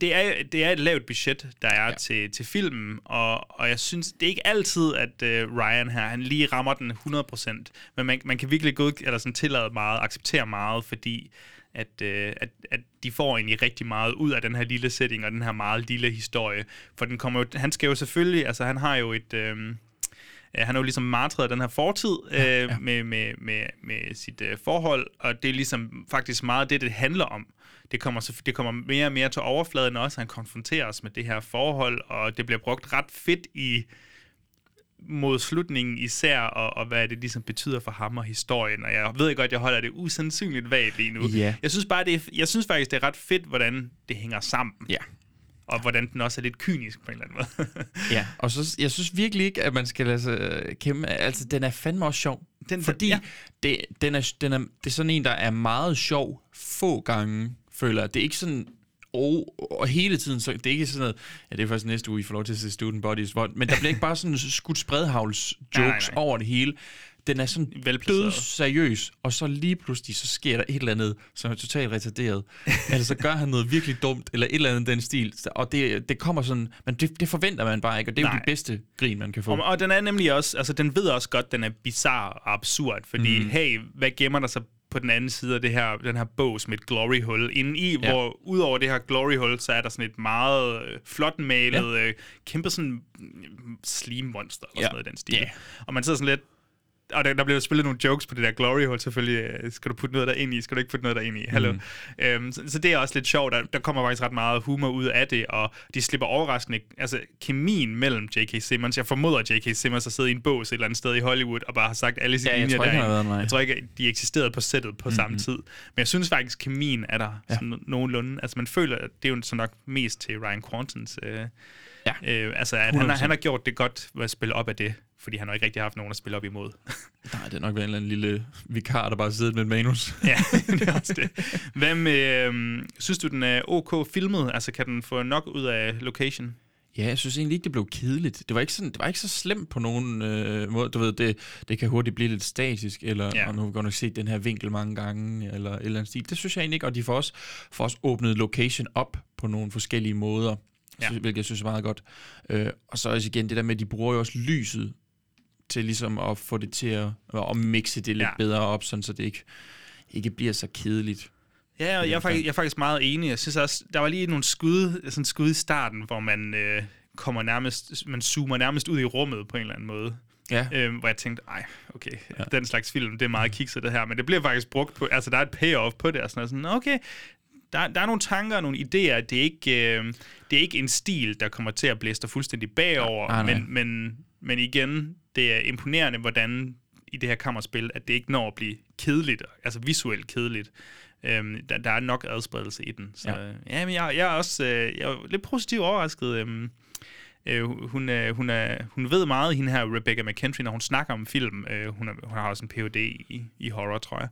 det, er, det er et lavt budget, der er ja. Til, til filmen, og, og jeg synes, det er ikke altid, at øh, Ryan her, han lige rammer den 100%, men man, man kan virkelig god, eller sådan tillade meget, acceptere meget, fordi at, øh, at, at de får egentlig rigtig meget ud af den her lille setting og den her meget lille historie. For den kommer jo, han skal jo selvfølgelig, altså han har jo et... Øh, Øh, han er jo ligesom martret af den her fortid øh, ja, ja. Med, med, med, med sit øh, forhold, og det er ligesom faktisk meget det, det handler om. Det kommer, det kommer mere og mere til overfladen også, han konfronterer os med det her forhold, og det bliver brugt ret fedt i mod slutningen især, og, og hvad det ligesom betyder for ham og historien. Og jeg ved godt, at jeg holder det usandsynligt vagt lige nu. Ja. Jeg synes bare, det er, jeg synes faktisk, det er ret fedt, hvordan det hænger sammen. Ja. Og hvordan den også er lidt kynisk på en eller anden måde. *laughs* Ja, og så, jeg synes virkelig ikke, at man skal lade sig øh, kæmpe. Altså, den er fandme også sjov. Den- fordi ja. det, den er, den er, det er sådan en, der er meget sjov få gange, føler. Det er ikke sådan, og, og hele tiden, så det er ikke sådan noget, ja, det er først næste uge, I får lov til at se Student Bodies, men der bliver ikke bare sådan *laughs* skudt spredhavls Nej, jokes nej. over det hele. Den er sådan død seriøs, og så lige pludselig, så sker der et eller andet, som er totalt retarderet. eller *laughs* så gør han noget virkelig dumt, eller et eller andet den stil. Og det, det kommer sådan, men det, det forventer man bare ikke, og det er jo Nej. det bedste grin, man kan få. Og, og den er nemlig også, altså den ved også godt, den er bizarre og absurd, fordi mm. hey, hvad gemmer der sig på den anden side af det her, den her bås med et glory hul inde i, ja. Hvor ud over det her glory hul, så er der sådan et meget øh, flot malet, ja. øh, kæmpe sådan mm, slim monster eller Ja. sådan noget i den stil. Ja. Og man sidder sådan lidt, og der, der bliver spillet nogle jokes på det der glory hole, selvfølgelig. øh, Skal du putte noget der ind i? Skal du ikke putte noget der ind i? Hallo. Mm. Øhm, så, så, det er også lidt sjovt. Der, der kommer faktisk ret meget humor ud af det, og de slipper overraskende... Altså, kemien mellem J.K. Simmons... Jeg formoder, J.K. Simmons har siddet i en bås et eller andet sted i Hollywood, og bare har sagt alle sine Ja, linjer derinde. Jeg tror ikke, de eksisterede på sættet på mm-hmm. samme tid. Men jeg synes faktisk, at kemien er der ja. sådan nogenlunde. Altså, man føler, at det er jo så nok mest til Ryan Quantons... Øh, Ja. Øh, altså, at han, har, 100%. han har gjort det godt ved at spille op af det, fordi han har ikke rigtig haft nogen at spille op imod. *laughs* Nej, det er nok været en eller anden lille vikar, der bare sidder med et manus. *laughs* ja, det er også det. Hvad med, øhm, synes du, den er ok filmet? Altså, kan den få nok ud af location? Ja, jeg synes egentlig ikke, det blev kedeligt. Det var ikke, sådan, det var ikke så slemt på nogen øh, måde. Du ved, det, det kan hurtigt blive lidt statisk, eller Ja. og nu har vi godt nok set den her vinkel mange gange, eller et eller andet stil. Det synes jeg egentlig ikke, og de får også, får også åbnet location op på nogle forskellige måder. Ja. hvilket jeg synes er meget godt. Øh, og så også igen det der med, at de bruger jo også lyset til ligesom at få det til at, at mixe det lidt Ja. ja. bedre op, sådan, så det ikke, ikke bliver så kedeligt. Ja, og jeg er, faktisk, jeg er faktisk meget enig. Jeg synes også, der var lige nogle skud, sådan skud i starten, hvor man øh, kommer nærmest, man zoomer nærmest ud i rummet på en eller anden måde. Ja, Øhm, hvor jeg tænkte, ej, okay, ja. den slags film, det er meget kikset det her, men det bliver faktisk brugt på, altså der er et payoff på det, og sådan, noget, sådan okay, der, der er nogle tanker og nogle idéer, det er, ikke, øh, det er ikke en stil, der kommer til at blæse dig fuldstændig bagover, Nej, nej. men, men, men igen, det er imponerende, hvordan i det her kammerspil, at det ikke når at blive kedeligt, altså visuelt kedeligt. Øhm, der, der er nok adspredelse i den. Så, ja. Ja. ja, men jeg, jeg er også øh, jeg er lidt positivt overrasket. Øhm, Øh, hun, er, hun, er, hun ved meget, hende her Rebecca McKentry, når hun snakker om film. Øh, hun, er, hun har også en Ph.D. i, i horror, tror jeg.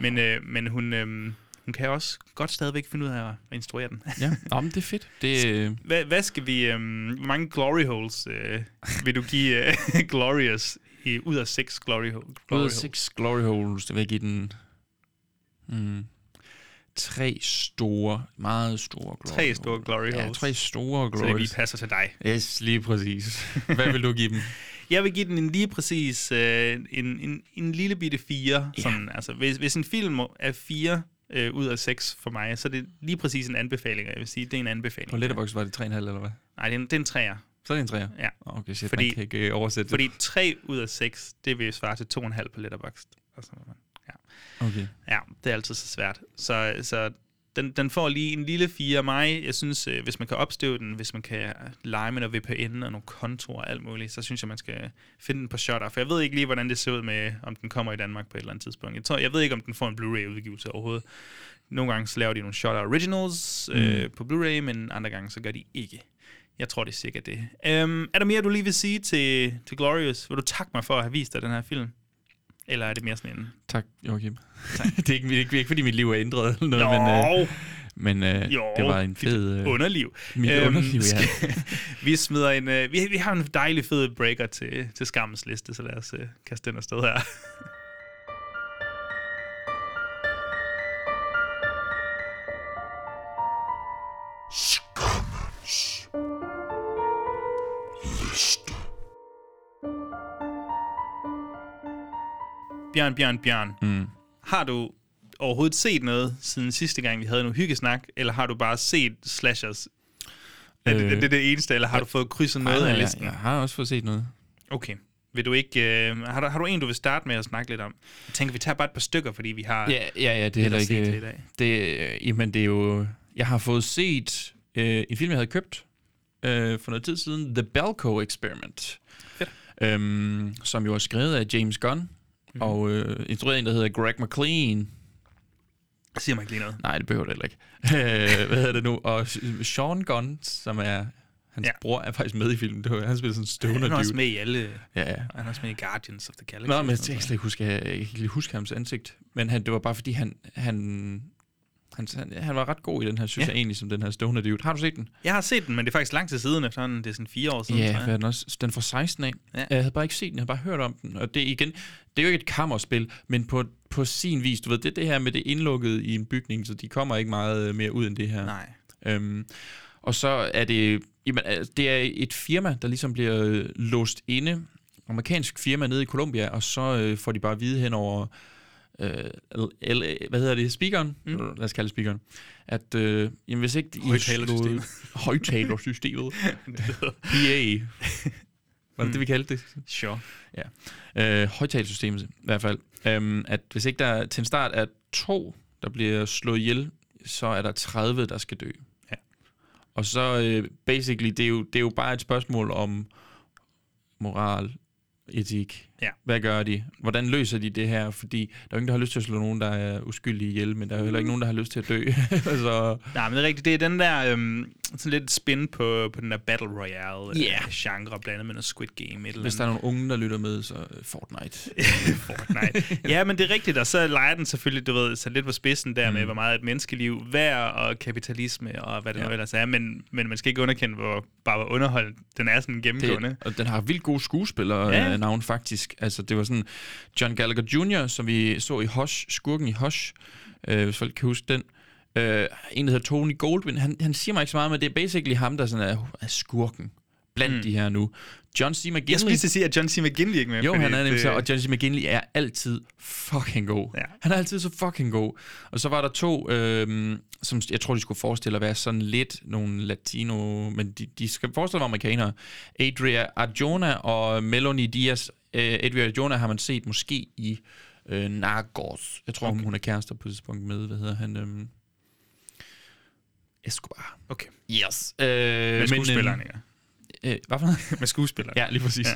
Men, øh, men hun, øh, hun kan også godt stadigvæk finde ud af at instruere den. ja. Nå, men det er fedt. Det, øh, Hvad, hvad skal vi... Øh, hvor mange glory holes øh, vil du give øh, *laughs* Glorious i, ud af seks glory, ho- glory ud af seks glory holes, det vil jeg give den mm, tre store, meget store glory Tre store glory Ja, holes. tre store Så det glory lige passer til dig. Yes, lige præcis. Hvad vil du give dem? *laughs* Jeg vil give den en lige præcis øh, en, en, en lille bitte fire. Ja. Sådan, altså, hvis, hvis en film er fire øh, ud af seks for mig, så er det lige præcis en anbefaling. Jeg vil sige, det er en anbefaling. På Letterboxd var det 3,5 eller hvad? Nej, det er en, det er en træer. Så er det en 3'er? Ja. Okay, shit, Fordi- man kan ikke øh, oversætte Fordi tre ud af seks, det vil svare til to og en halv på Letterboxd. Og så, ja. det. Okay. ja, det er altid så svært. Så, så den, den får lige en lille fire af mig. Jeg synes, øh, hvis man kan opstøve den, hvis man kan lege med noget VPN og nogle kontorer og alt muligt, så synes jeg, man skal finde den på Shutter. For jeg ved ikke lige, hvordan det ser ud med, om den kommer i Danmark på et eller andet tidspunkt. Jeg, tror, jeg ved ikke, om den får en Blu-ray-udgivelse overhovedet. Nogle gange så laver de nogle Shutter Originals øh, på Blu-ray, men andre gange så gør de ikke. Jeg tror, det er cirka det. Um, er der mere, du lige vil sige til, til Glorious? Vil du takke mig for at have vist dig den her film? Eller er det mere sådan en... Tak, Joachim. *laughs* det, er ikke, det, er ikke, det er ikke, fordi mit liv er ændret eller noget, men, øh, men øh, Jo, det var en fed... Øh, underliv. mit Øhm, underliv, ja. *laughs* vi smider en... Øh, vi, vi har en dejlig fed breaker til, til skammens liste, så lad os øh, kaste den afsted her. Bjørn, Bjørn, Bjørn. Mm. Har du overhovedet set noget siden sidste gang, vi havde nogle hyggesnak, eller har du bare set slashers? Er det, Øh, er det det eneste, eller har du fået krydset noget nej, af jeg, listen? jeg har også fået set noget. Okay. Vil du ikke... Øh, har, du, har du en, du vil starte med at snakke lidt om? Jeg tænker, vi tager bare et par stykker, fordi vi har... Ja, ja, ja det er heller set til i ikke... dag. Det, jamen, det er jo... Jeg har fået set øh, en film, jeg havde købt øh, for noget tid siden. The Belko Experiment. Fedt. Øhm, som jo er skrevet af James Gunn. Mm-hmm. Og øh, instrueret en, der hedder Greg McLean. Jeg siger mig ikke lige noget. Nej, det behøver det heller ikke. Øh, *laughs* Hvad hedder det nu? Og Sean Gunn, som er... Hans Ja. bror er faktisk med i filmen. Det var, han spiller sådan en stoner Han er også dude. med i alle... Ja, ja. Han er også med i Guardians of the Galaxy. Nå, men jeg kan slet ikke huske, jeg kan ikke lige huske hans ansigt. Men han, det var bare fordi, han, han, han, han, han var ret god i den her, synes Ja. jeg egentlig, som den her stoner dude. Har du set den? Jeg har set den, men det er faktisk lang tid siden efterhånden. Det er sådan fire år siden, Ja, er den også? Den fra 16 af. Ja. Jeg havde bare ikke set den, jeg havde bare hørt om den. Og det igen, det er jo ikke et kammerspil, men på, på sin vis, du ved, det er det her med det indlukket i en bygning, så de kommer ikke meget øh, mere ud end det her. Nej. Øhm, og så er det, jamen, det er et firma, der ligesom bliver øh, låst inde, amerikansk firma nede i Colombia, og så øh, får de bare at vide hen over, øh, L, hvad hedder det, speakeren, mm. lad os kalde det speakeren, at øh, jamen, hvis ikke de Højttalersystemet. slået- *laughs* højttalersystemet, *laughs* PA, var det det, vi kaldte det? Sure. øh, højtalersystemet i hvert fald, øhm, at hvis ikke der til en start er to, der bliver slået ihjel, så er der 30, der skal dø. Ja. Og så øh, basically, det er, jo, det er jo bare et spørgsmål om moral, etik. Ja. Hvad gør de? Hvordan løser de det her? Fordi der er jo ingen, der har lyst til at slå nogen, der er uskyldige ihjel, men der er jo heller ikke nogen, der har lyst til at dø. *laughs* så, Nej, men det er rigtigt. Det er den der øhm, sådan lidt spin på, på den der Battle Royale Ja. øh, genre, blandet med noget Squid Game. Et eller hvis der er nogle unge, der lytter med, så øh, Fortnite. *laughs* Fortnite. ja, men det er rigtigt, og så leger den selvfølgelig, du ved, så lidt på spidsen der mm. med, hvor meget et menneskeliv værd og kapitalisme og hvad det ja. Nu ellers er, men, men man skal ikke underkende, hvor bare hvor underholdt den er sådan gennemgående. Det, og den har vildt gode skuespillere Ja. ja. øh, navn faktisk. Altså det var sådan John Gallagher Jr., som vi så i Hush, skurken i Hush, øh, hvis folk kan huske den. Øh, en, der hedder Tony Goldwyn. Han, han siger mig ikke så meget, men det er basically ham, der sådan er, er skurken blandt mm. de her nu. John C. McGinley... Jeg skulle lige sige, at John C. McGinley ikke med. Jo, han er nemlig det- så, og John C. McGinley er altid fucking god. Ja. Han er altid så fucking god. Og så var der to, øhm, som jeg tror, de skulle forestille at være sådan lidt nogle latino, men de, de skal forestille at være amerikanere. Adria Arjona og Melanie Diaz. Øh, Adria Arjona har man set måske i øh, Narcos. Jeg tror, okay. hun er kærester på et tidspunkt med, hvad hedder han? Øhm, Escobar. Okay. Yes. Øh, Med skuespilleren, ja. Øh, hvad for noget? *laughs* Med skuespilleren. Ja, lige præcis.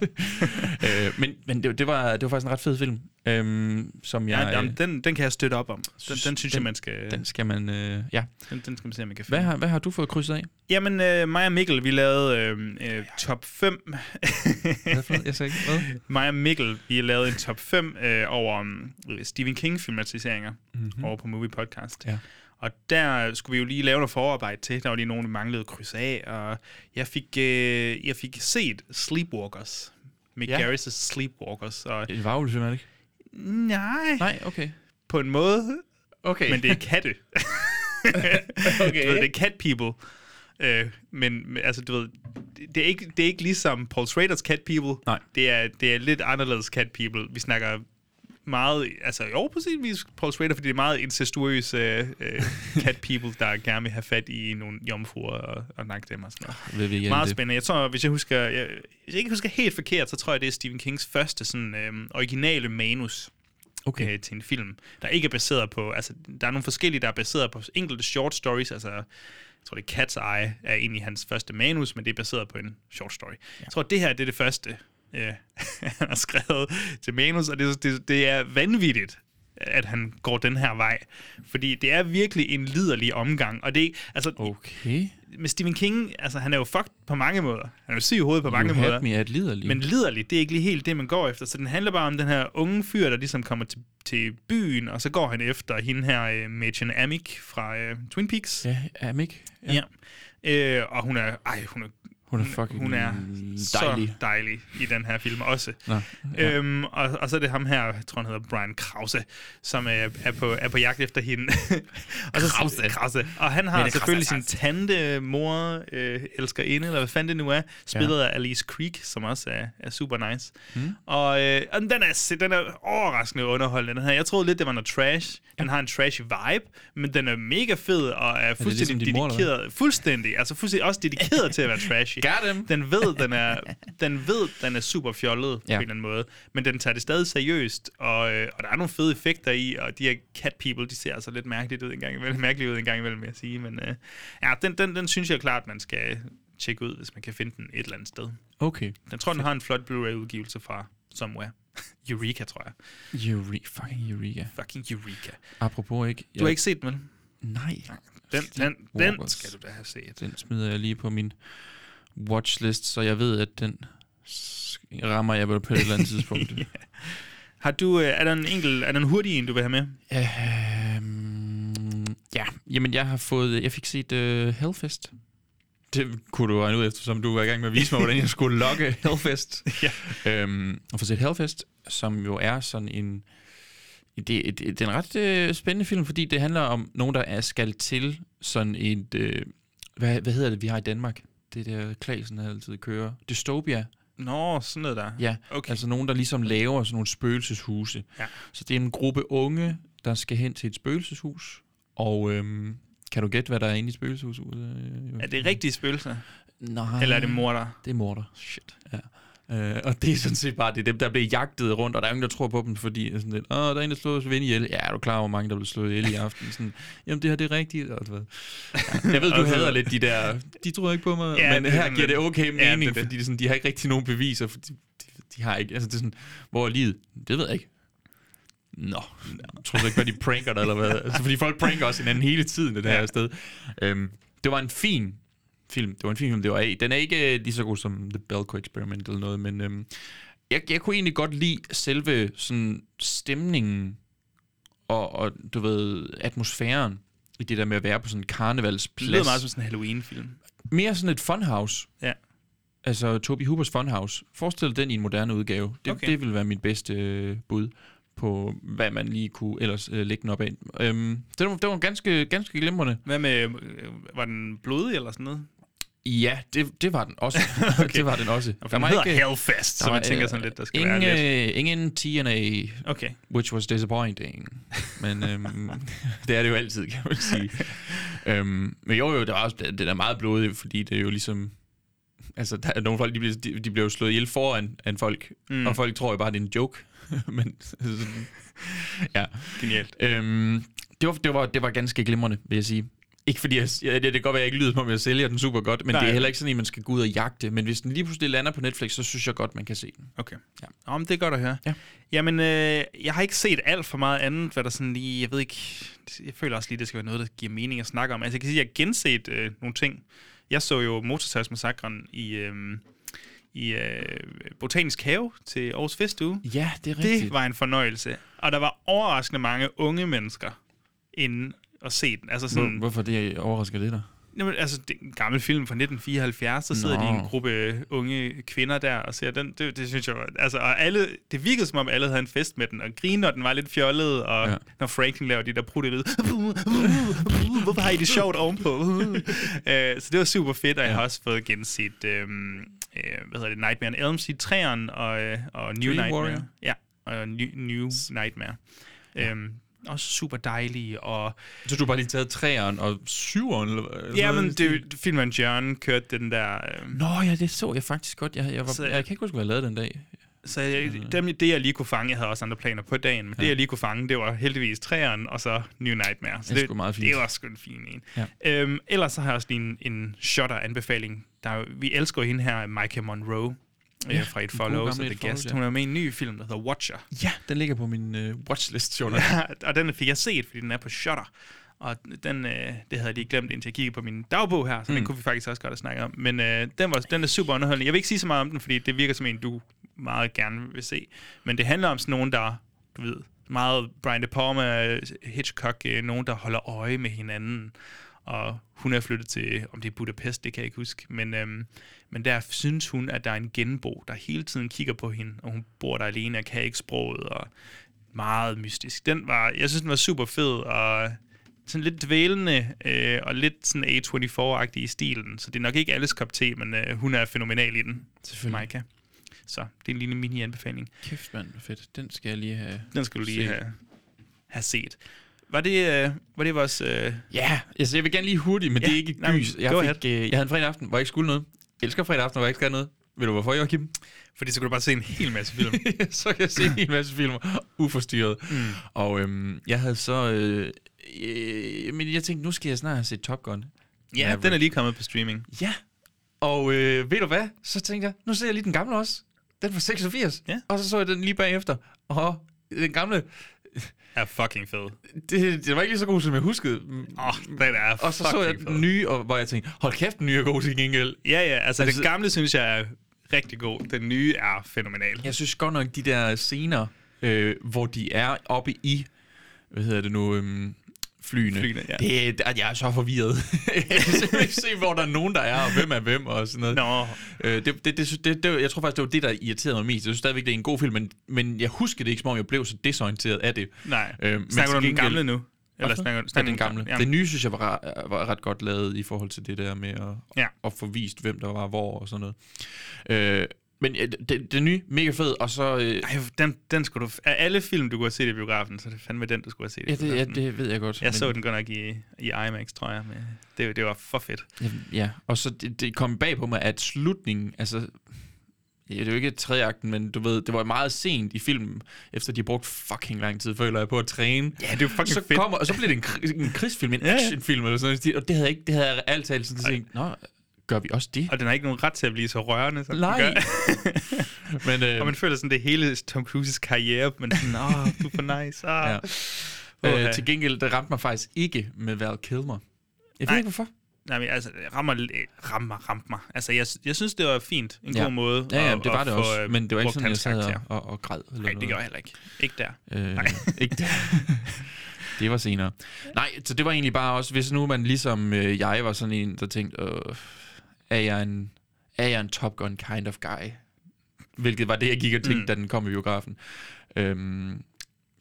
Ja. *laughs* øh, men men det, det, var, det var faktisk en ret fed film, øhm, som jeg... Ja, jamen, øh, den, den kan jeg støtte op om. Den, synes- den synes den- jeg, man skal, den skal man... Øh, ja. den, den skal man se, om man kan Hvad finde. har, hvad har du fået krydset af? Jamen, øh, mig og Mikkel, vi lavede øh, øh, top 5. Hvad? Jeg sagde ikke. Hvad? *laughs* mig og Mikkel, vi lavede en top 5 øh, over um, Stephen King-filmatiseringer mm-hmm. over på Movie Podcast. Ja. Og der skulle vi jo lige lave noget forarbejde til. Der var lige nogen, vi manglede kryds af. Og jeg fik, øh, jeg fik set Sleepwalkers. Mick Ja. Garris' Sleepwalkers. Og, Et varvelsfilm, er det ikke? nej, Nej, okay. på en måde. Okay. Men det er katte. *laughs* okay. Du ved, det er cat people. Øh, men altså, du ved, det- det er, ikke, det er ikke ligesom Paul Schraders cat people. Nej. Det er, det er lidt anderledes cat people. Vi snakker meget, altså jo på sin vis Paul Schrader, fordi det er meget incestuøse øh, *laughs* cat people, der gerne vil have fat i nogle jomfruer og, og nakke dem og sådan noget. Ved vi Meget spændende. Jeg tror, hvis jeg husker, jeg, hvis jeg ikke husker helt forkert, så tror jeg, det er Stephen Kings første sådan, øh, originale manus Okay. øh, til en film, der ikke er baseret på, altså der er nogle forskellige, der er baseret på enkelte short stories, altså jeg tror det er Cat's Eye er egentlig hans første manus, men det er baseret på en short story. Ja. Jeg tror, det her det er det første, øh, *laughs* han har skrevet til manus, og det, det, det er vanvittigt, at han går den her vej. Fordi det er virkelig en liderlig omgang. Og det er, altså, Okay. med Stephen King, altså han er jo fucked på mange måder. Han er jo syg i hovedet på mange you måder. had me at liderlig. Men liderligt, det er ikke lige helt det, man går efter. Så den handler bare om den her unge fyr, der ligesom kommer til, til byen, og så går han efter hende her, uh, Machen Amick fra uh, Twin Peaks. Ja, Amik. ja. Øh, og hun er, ej, hun er, Hun er fucking hun er dejlig. så dejlig i den her film også. Nå, Ja. Øhm, og, og så er det ham her, jeg tror han hedder Brian Krause, som er, er, på, er på jagt efter hende. *laughs* og så, Krause. Krause. Og han har selvfølgelig sin tante, mor, øh, elsker inde, eller hvad fanden det nu er, spillet af Alice Creek, som også er, er super nice. Mm. Og, øh, og den, er, den er overraskende underholdende, den her. Jeg troede lidt, det var noget trash. Den har en trashy vibe, men den er mega fed og er fuldstændig ligesom mor, eller hvad? dedikeret. Fuldstændig. Altså fuldstændig også dedikeret til at være trashy. Got him. Den ved, *laughs* den er, den ved, den er super fjollet ja. på en eller anden måde. Men den tager det stadig seriøst, og, øh, og der er nogle fede effekter i, og de her cat people, de ser altså lidt mærkeligt ud en gang imellem, *laughs* mærkeligt ud en gang imellem, vil jeg sige. Men øh, ja, den, den, den synes jeg klart, man skal tjekke ud, hvis man kan finde den et eller andet sted. Okay. Den tror, den har en flot Blu-ray-udgivelse fra Somewhere. *laughs* Eureka, tror jeg. Eureka. Fucking Eureka. Fucking Eureka. Apropos ikke... Du har ikke set den, vel? Nej. Den, den, den skal du da have set. Den smider jeg lige på min watchlist, så jeg ved, at den rammer jeg på et eller andet tidspunkt. *laughs* Har du, øh, er der en enkelt, er der en hurtig en, du vil have med? Øhm, ja, jamen jeg har fået, jeg fik set uh, Hellfest. Det kunne du regne ud, eftersom du var i gang med at vise mig, hvordan jeg skulle logge *laughs* Hellfest. *laughs* Ja. Øhm, og få set Hellfest, som jo er sådan en... Det, det, det er en ret øh, spændende film, fordi det handler om nogen, der er skal til sådan et... Øh, hvad, hvad hedder det, vi har i Danmark? Det der Klasen altid kører. Dystopia. Nå, sådan noget der. Ja, Okay. altså nogen, der ligesom laver sådan nogle spøgelseshuse. Ja. Så det er en gruppe unge, der skal hen til et spøgelseshus. Og øhm, kan du gætte, hvad der er inde i spøgelseshuset? Øh, Er det rigtige spøgelser? Nej. Eller er det morder? Det er morder. Shit. Ja. Øh, og det er sådan set bare det er dem, der bliver jagtet rundt, og der er ingen, der tror på dem, fordi sådan lidt, Åh, der er en, der slår ven ihjel. Ja, er du klar hvor mange, der bliver slået ihjel i aften? Sådan, Jamen, det her, det er rigtigt. Og. Ja, jeg ved, du hader lidt de der, de tror ikke på mig, Ja, ja, men det er her giver det okay Ja, mening, det er det. fordi det sådan, de har ikke rigtig nogen beviser, for de, de, de har ikke, altså det er sådan, hvor er livet? Det ved jeg ikke. Nå, jeg tror du ikke, hvad de pranker dig, eller hvad? Altså, fordi folk pranker også hinanden hele tiden, det her Ja. sted. Øhm, det var en fin film. Det var en fin film, det var af. Den er ikke øh, lige så god som The Belko Experiment eller noget, men øhm, jeg, jeg kunne egentlig godt lide selve sådan stemningen og, og, du ved, atmosfæren i det der med at være på sådan en Det karnevalsplads. lyder meget som sådan en Halloween-film. Mere sådan et funhouse. Ja. Altså Toby Hoopers Funhouse. Forestil dig den i en moderne udgave. Det, Okay. okay. det vil være mit bedste øh, bud på, hvad man lige kunne ellers øh, lægge den op af. Øhm, det, var, det var ganske, ganske glimrende. Hvad med, øh, var den blodig eller sådan noget? Ja, det, det var den også. *laughs* okay. det var den også. Og den hedder Hellfest, så man tænker sådan lidt, der skal ingen, være lidt. øh, Ingen TNA, Okay. which was disappointing. Men øhm, *laughs* det er det jo altid, kan man sige. *laughs* øhm, men jo, jo, det, var også, det, det er meget blodigt, fordi det er jo ligesom... Altså, der er nogle folk, de bliver, de, de bliver jo slået ihjel foran af folk, mm. og folk tror jo bare, det er en joke. men sådan, ja. Genialt. Øhm, det, var, det, var, det var ganske glimrende, vil jeg sige. Ikke fordi, jeg, ja, det, det kan godt være, jeg ikke lyder som om, jeg sælger den super godt, men Nej. Det er heller ikke sådan, at man skal gå ud og jagte. Men hvis den lige pludselig lander på Netflix, så synes jeg godt, man kan se den. Okay. Ja. Ja. Om det er godt at høre. Ja. Jamen, øh, jeg har ikke set alt for meget andet, hvad der sådan lige, jeg ved ikke, jeg føler også lige, det skal være noget, der giver mening at snakke om. Altså, jeg kan sige, at jeg har genset øh, nogle ting. Jeg så jo Motorsagsmassakren i, øh, i øh, Botanisk Have til Aarhus Festuge. Ja, det er Det var en fornøjelse. Og der var overraskende mange unge mennesker inde og se den. Altså sådan, Hvor, hvorfor det overrasker det dig? Jamen, altså, det er en gammel film fra 1974, så sidder Nå. de en gruppe unge kvinder der og ser den. Det, det synes jeg var... Altså, og alle, det virkede som om alle havde en fest med den, og grine, når den var lidt fjollet, og ja. Ja. når Franklin laver de der prutte lyd. *laughs* Hvorfor har I det sjovt ovenpå? uh, *laughs* så det var super fedt, og jeg har også fået genset, øhm, øh, hvad hedder det, Nightmare on Elm Street 3'eren og, øh, og New Dream Nightmare. Warrior. Ja, og New, New Nightmare. Øhm, også super dejlige, og Så du har bare lige taget træeren og syveren? Eller? Ja, men det, filmen John kørte den der... Øh, Nå ja, det så jeg faktisk godt. Jeg, jeg, var, Så- jeg kan ikke huske, hvad jeg lavede den dag. så jeg, dem, det, jeg lige kunne fange... Jeg havde også andre planer på dagen, men ja. det, jeg lige kunne fange, det var heldigvis træeren, og så New Nightmare. Så Det er sgu meget fint. Det var sgu en fin en. Ja. Øhm, ellers så har jeg også lige en, en shutter-anbefaling. Der, er vi elsker hende her, Micah Monroe, ja, Ja, fra gamle og It The Guest. Ja. Hun er med i en ny film, der hedder Watcher. Ja, den ligger på min øh, watchlist, sjovt nok. og den fik jeg set, fordi den er på Shutter. Og den, øh, det havde jeg lige glemt, indtil jeg kiggede på min dagbog her, så mm. den kunne vi faktisk også godt have snakket om. Men øh, den, var, den er super underholdende. Jeg vil ikke sige så meget om den, fordi det virker som en, du meget gerne vil se. Men det handler om sådan nogen, der, du ved, meget Brian De Palma, Hitchcock, øh, nogen, der holder øje med hinanden. Og hun er flyttet til, om det er Budapest, det kan jeg ikke huske. Men, øhm, men der synes hun, at der er en genbo, der hele tiden kigger på hende, og hun bor der alene og kan ikke sproget, og meget mystisk. Den var, jeg synes, den var super fed, og sådan lidt dvælende, øh, og lidt sådan A24-agtig i stilen. Så det er nok ikke alles kop te, men øh, hun er fænomenal i den, Selvfølgelig. Maika. Så det er en lille mini-anbefaling. Kæft, mand, fedt. Den skal jeg lige have. Den skal du lige set. have, have set. Var det, øh, var det vores... Øh, Ja, altså jeg vil gerne lige hurtigt, men Ja, det er ikke men gys. Jeg, fik, øh, jeg havde en fredag aften, hvor jeg ikke skulle noget. Jeg elsker fredag aften, hvor jeg ikke skal noget. Ved du hvorfor, Joachim? fordi så kunne du bare se en hel masse film. *laughs* så kan jeg se en masse filmer uforstyrret. Mm. Og øhm, jeg havde så... Øh, øh, men jeg tænkte, nu skal jeg snart have set Top Gun. ja, Maverick. den er lige kommet på streaming. Ja. Og øh, ved du hvad? Så tænkte jeg, nu ser jeg lige den gamle også. Den fra 86. Ja. Og så så jeg den lige bagefter. Og den gamle, Er fucking fed. det, det var ikke lige så god, som jeg huskede. Åh, oh, den er Og så så jeg fucking den fed. nye, og hvor jeg tænkte, hold kæft, den nye er god til gengæld. Ja, ja, altså, Altså- den gamle synes jeg er rigtig god. Den nye er fænomenal. Jeg synes godt nok, de der scener, øh, hvor de er oppe i, hvad hedder det nu, øhm, flyene. Flyene, ja. det, er- jeg er så forvirret. jeg kan ikke se, hvor der er nogen, der er, og hvem er hvem, og sådan noget. Nå, Øh, det, det, det, det, det, jeg tror faktisk, det var det, der irriterede mig mest. Jeg synes stadigvæk, det er en god film, men, men jeg husker det ikke, som om jeg blev så desorienteret af det. nej. Øh, men snakker du om den gamle nu? Eller snakker, snakker den gamle. Ja. Den nye, synes jeg, var, var ret godt lavet i forhold til det der med at, Ja. at få vist, hvem der var hvor og sådan noget. Øh, men ja, den, den nye, mega fed, og så... Øh, Ej, den, den skulle du... Af alle film, du kunne have set i biografen, så er det fandme den, du skulle have set i ja, det, ja, det ved jeg godt. Jeg så den godt nok i, i IMAX, tror jeg. Men det, det var for fedt. Ja, ja. og så det, det kom bag på mig, at slutningen, altså... Ja, det er jo ikke tredje akten, men du ved, det var meget sent i filmen, efter de har brugt fucking lang tid, føler jeg, på at træne. Ja, det er fucking så fedt. kommer, og så bliver det en, en krigsfilm, en actionfilm eller sådan noget, og det havde jeg ikke, det havde jeg alt talt sådan tænkt, nå, gør vi også det? Og den har ikke nogen ret til at blive så rørende, som Nej. den gør. *laughs* Men, øh, og man føler sådan, det hele Tom Cruises karriere, men sådan, åh, oh, du er for nice. Ah. Ja. Åh, øh, til gengæld, det ramte mig faktisk ikke med Val Kilmer. Jeg ved ikke, hvorfor. Nej, men altså, det rammer, rammer, ramte mig. Altså, jeg, jeg synes, det var fint. En Ja. god måde. Ja, ja, at- det var at det også, øh, men det var ikke sådan, jeg sad og, og, og græd. Eller Nej, det noget. gør jeg heller ikke. Ikke der. Øh, Nej. *laughs* ikke det. *laughs* det var senere. Nej, så det var egentlig bare også, hvis nu man ligesom øh, jeg var sådan en, der tænkte, øh, er, jeg en, er jeg en Top Gun kind of guy? Hvilket var det, jeg gik og tænkte, Mm. da den kom i biografen. Øhm,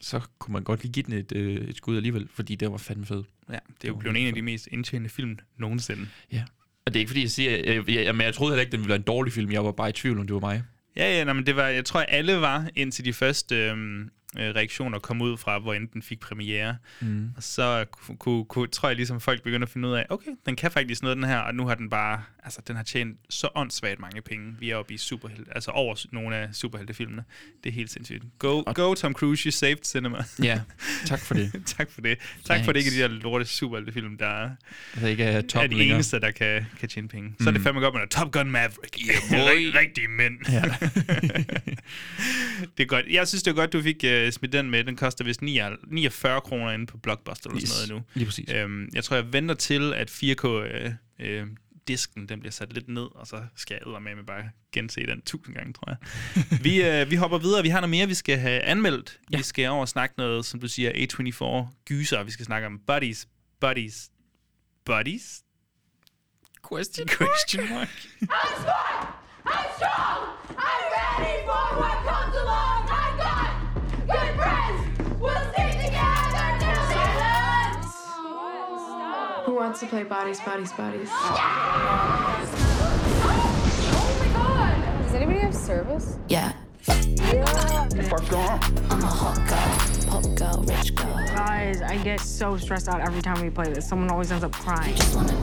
så kunne man godt lige give den et, øh, et skud alligevel, fordi det var fandme fed. Ja, det er jo blevet en af de mest indtjenende film nogensinde. Ja. Og det er ikke fordi, jeg siger, jeg, jeg, jeg, men jeg troede heller ikke, den ville være en dårlig film. Jeg var bare i tvivl, om det var mig. Ja, ja, nej, men det var, jeg tror, alle var indtil de første øhm, øh, reaktioner kom ud fra, hvor enten den fik premiere. Mm. Og så kunne, kunne, tror jeg ligesom, folk begyndte at finde ud af, okay, den kan faktisk noget, den her, og nu har den bare, altså den har tjent så åndssvagt mange penge. Vi er oppe i superhelte, altså over nogle af superheltefilmene. Det er helt sindssygt. Go, go Tom Cruise, you saved cinema. Ja, *laughs* tak for det. tak for det. Tak Thanks. for det ikke de der lorte superheltefilm, der altså ikke er, top er de længere. eneste, der kan, kan tjene penge. Så mm. er det mm. fandme godt med Top Gun Maverick. Yeah, boy. Rigtige mænd. Ja. *laughs* det er godt. Jeg synes, det er godt, du fik uh, smidt den med. Den koster vist 49 kroner inde på Blockbuster eller sådan noget nu. Lige præcis. Øhm, jeg tror, jeg venter til, at 4K... Øh, øh, disken, den bliver sat lidt ned, og så skal jeg med med bare gense den tusind gange, tror jeg. *laughs* vi, øh, vi hopper videre. Vi har noget mere, vi skal have anmeldt. Ja. Vi skal over og snakke noget, som du siger, A24 gyser. Vi skal snakke om buddies, buddies, buddies? Question, question mark. I'm smart! I'm strong! I'm ready for what wants to play bodies, bodies, bodies? Yeah! Oh my god! Does anybody have service? Yeah. Yeah. What's going on? I'm a hot girl, pop girl, rich girl. Guys, I get so stressed out every time we play this. Someone always ends up crying. Just wanna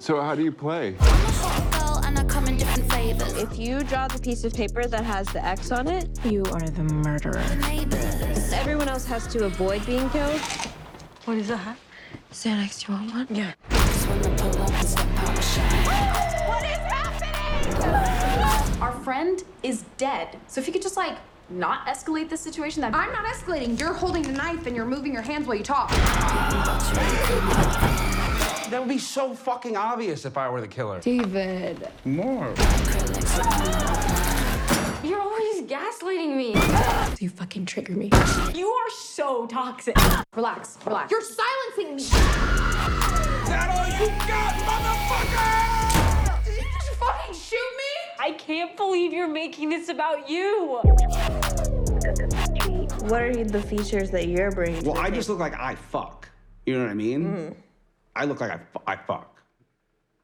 So how do you play? I'm a hot girl and I come in different flavors. If you draw the piece of paper that has the X on it, You are the murderer. Neighbors. everyone else has to avoid being killed. What is that? Xanax, do you want one? Yeah. Just wanna pull up and step out the shine. What is happening? Our friend is dead. So if you could just like not escalate this situation, that I'm not escalating. You're holding the knife and you're moving your hands while you talk. That would be so fucking obvious if I were the killer. David. More. You're always gaslighting me. You fucking trigger me. you are so toxic. Relax, relax. You're silencing me. that all you got, motherfucker? Did you just fucking shoot me? I can't believe you're making this about you. What are the features that you're bringing? Well, I just look like I fuck. You know what I mean? Mm-hmm. I look like I, fu- I fuck.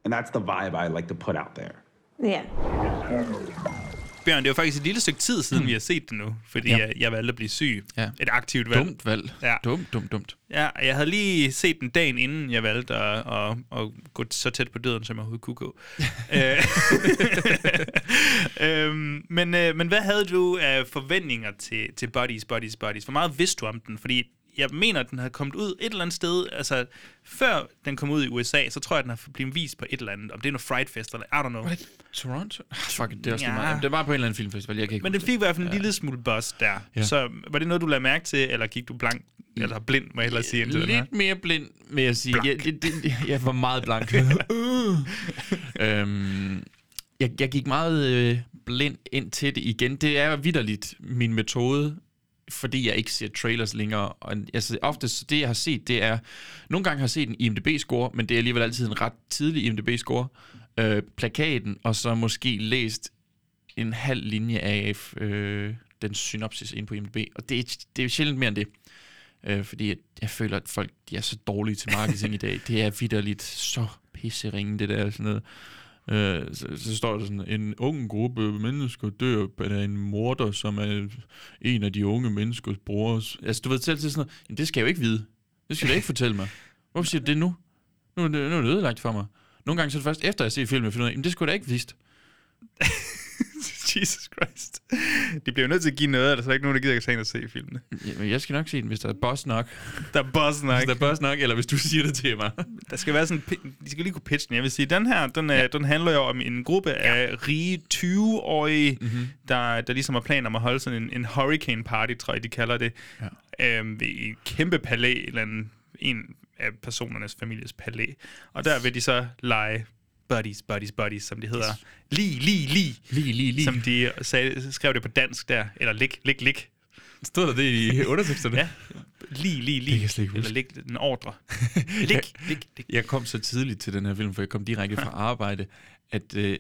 And that's the vibe I like to put out there. Yeah. Bjørn, det er jo faktisk et lille stykke tid siden, mm. vi har set det nu, fordi Ja. jeg, jeg valgte at blive syg. Ja. Et aktivt valg. Dumt valg. Ja. Dumt, dumt, dumt. Ja, jeg havde lige set den dagen inden, jeg valgte at, at, at gå så tæt på døden, som jeg overhovedet kunne gå. *laughs* Øh, *laughs* øhm, men, øh, men hvad havde du af forventninger til, til Buddies, Buddies, Buddies? Hvor meget vidste du om den? Fordi jeg mener, at den havde kommet ud et eller andet sted. Altså, før den kom ud i USA, så tror jeg, at den har blevet vist på et eller andet. Om det er noget Fright Fest, eller I don't know. Var det Toronto? Ah, Fuck, det er også Ja. ja. meget. Det var på en eller anden filmfestival, jeg kan ikke Men den fik i hvert fald en lille smule buzz der. Ja. Så var det noget, du lagde mærke til, eller gik du blank, eller blind, må jeg hellere sige, indtil? Lidt mere blind, vil jeg sige. Jeg, det, det, jeg var meget blank. *laughs* *laughs* øhm, jeg, jeg gik meget øh, blind ind til det igen. Det er vidderligt min metode, fordi jeg ikke ser trailers længere. Og, altså, oftest det, jeg har set, det er... Nogle gange har jeg set en IMDb-score, men det er alligevel altid en ret tidlig IMDb-score. Øh, plakaten, og så måske læst en halv linje af øh, den synopsis ind på IMDb. Og det er, det er sjældent mere end det. Øh, fordi jeg, jeg føler, at folk de er så dårlige til marketing i dag. Det er vidderligt så pisseringe, det der sådan noget. Øh, så, så står der sådan, en ung gruppe mennesker dør af en morder, som er en af de unge menneskers bror. Altså, du ved selv til sådan noget, det skal jeg jo ikke vide. Det skal du ikke fortælle mig. Hvorfor siger du det nu? Nu er det, nu er det ødelagt for mig. Nogle gange så er det først efter, jeg ser filmen, jeg finder ud af, det skulle jeg da ikke vidst. *laughs* Jesus Christ. De bliver jo nødt til at give noget, eller så er der ikke nogen, der gider at tage ind og se filmene. Jamen, jeg skal nok se den, hvis der er boss nok. Der er boss nok. Hvis der er boss nok, eller hvis du siger det til mig. Der skal være sådan, de skal lige kunne pitche den. Jeg vil sige, den her, den, ja. den handler jo om en gruppe ja. af rige 20-årige, mm-hmm. der, der ligesom har planer om at holde sådan en, en hurricane party, tror jeg, de kalder det. Ja. Øhm, ved et kæmpe palæ, eller en, en af personernes families palæ. Og der vil de så lege buddies, buddies, buddies, som de hedder. Lige, lige, lige. Lige, lige, lige. Som de sagde, skrev det på dansk der. Eller lik, lik, lik. Stod der det i *laughs* underteksterne? Ja. Lige, lige, lige. Det kan jeg slet ikke Eller lik, en ordre. lik, lik, lik. Jeg kom så tidligt til den her film, for jeg kom direkte fra *laughs* arbejde, at øh,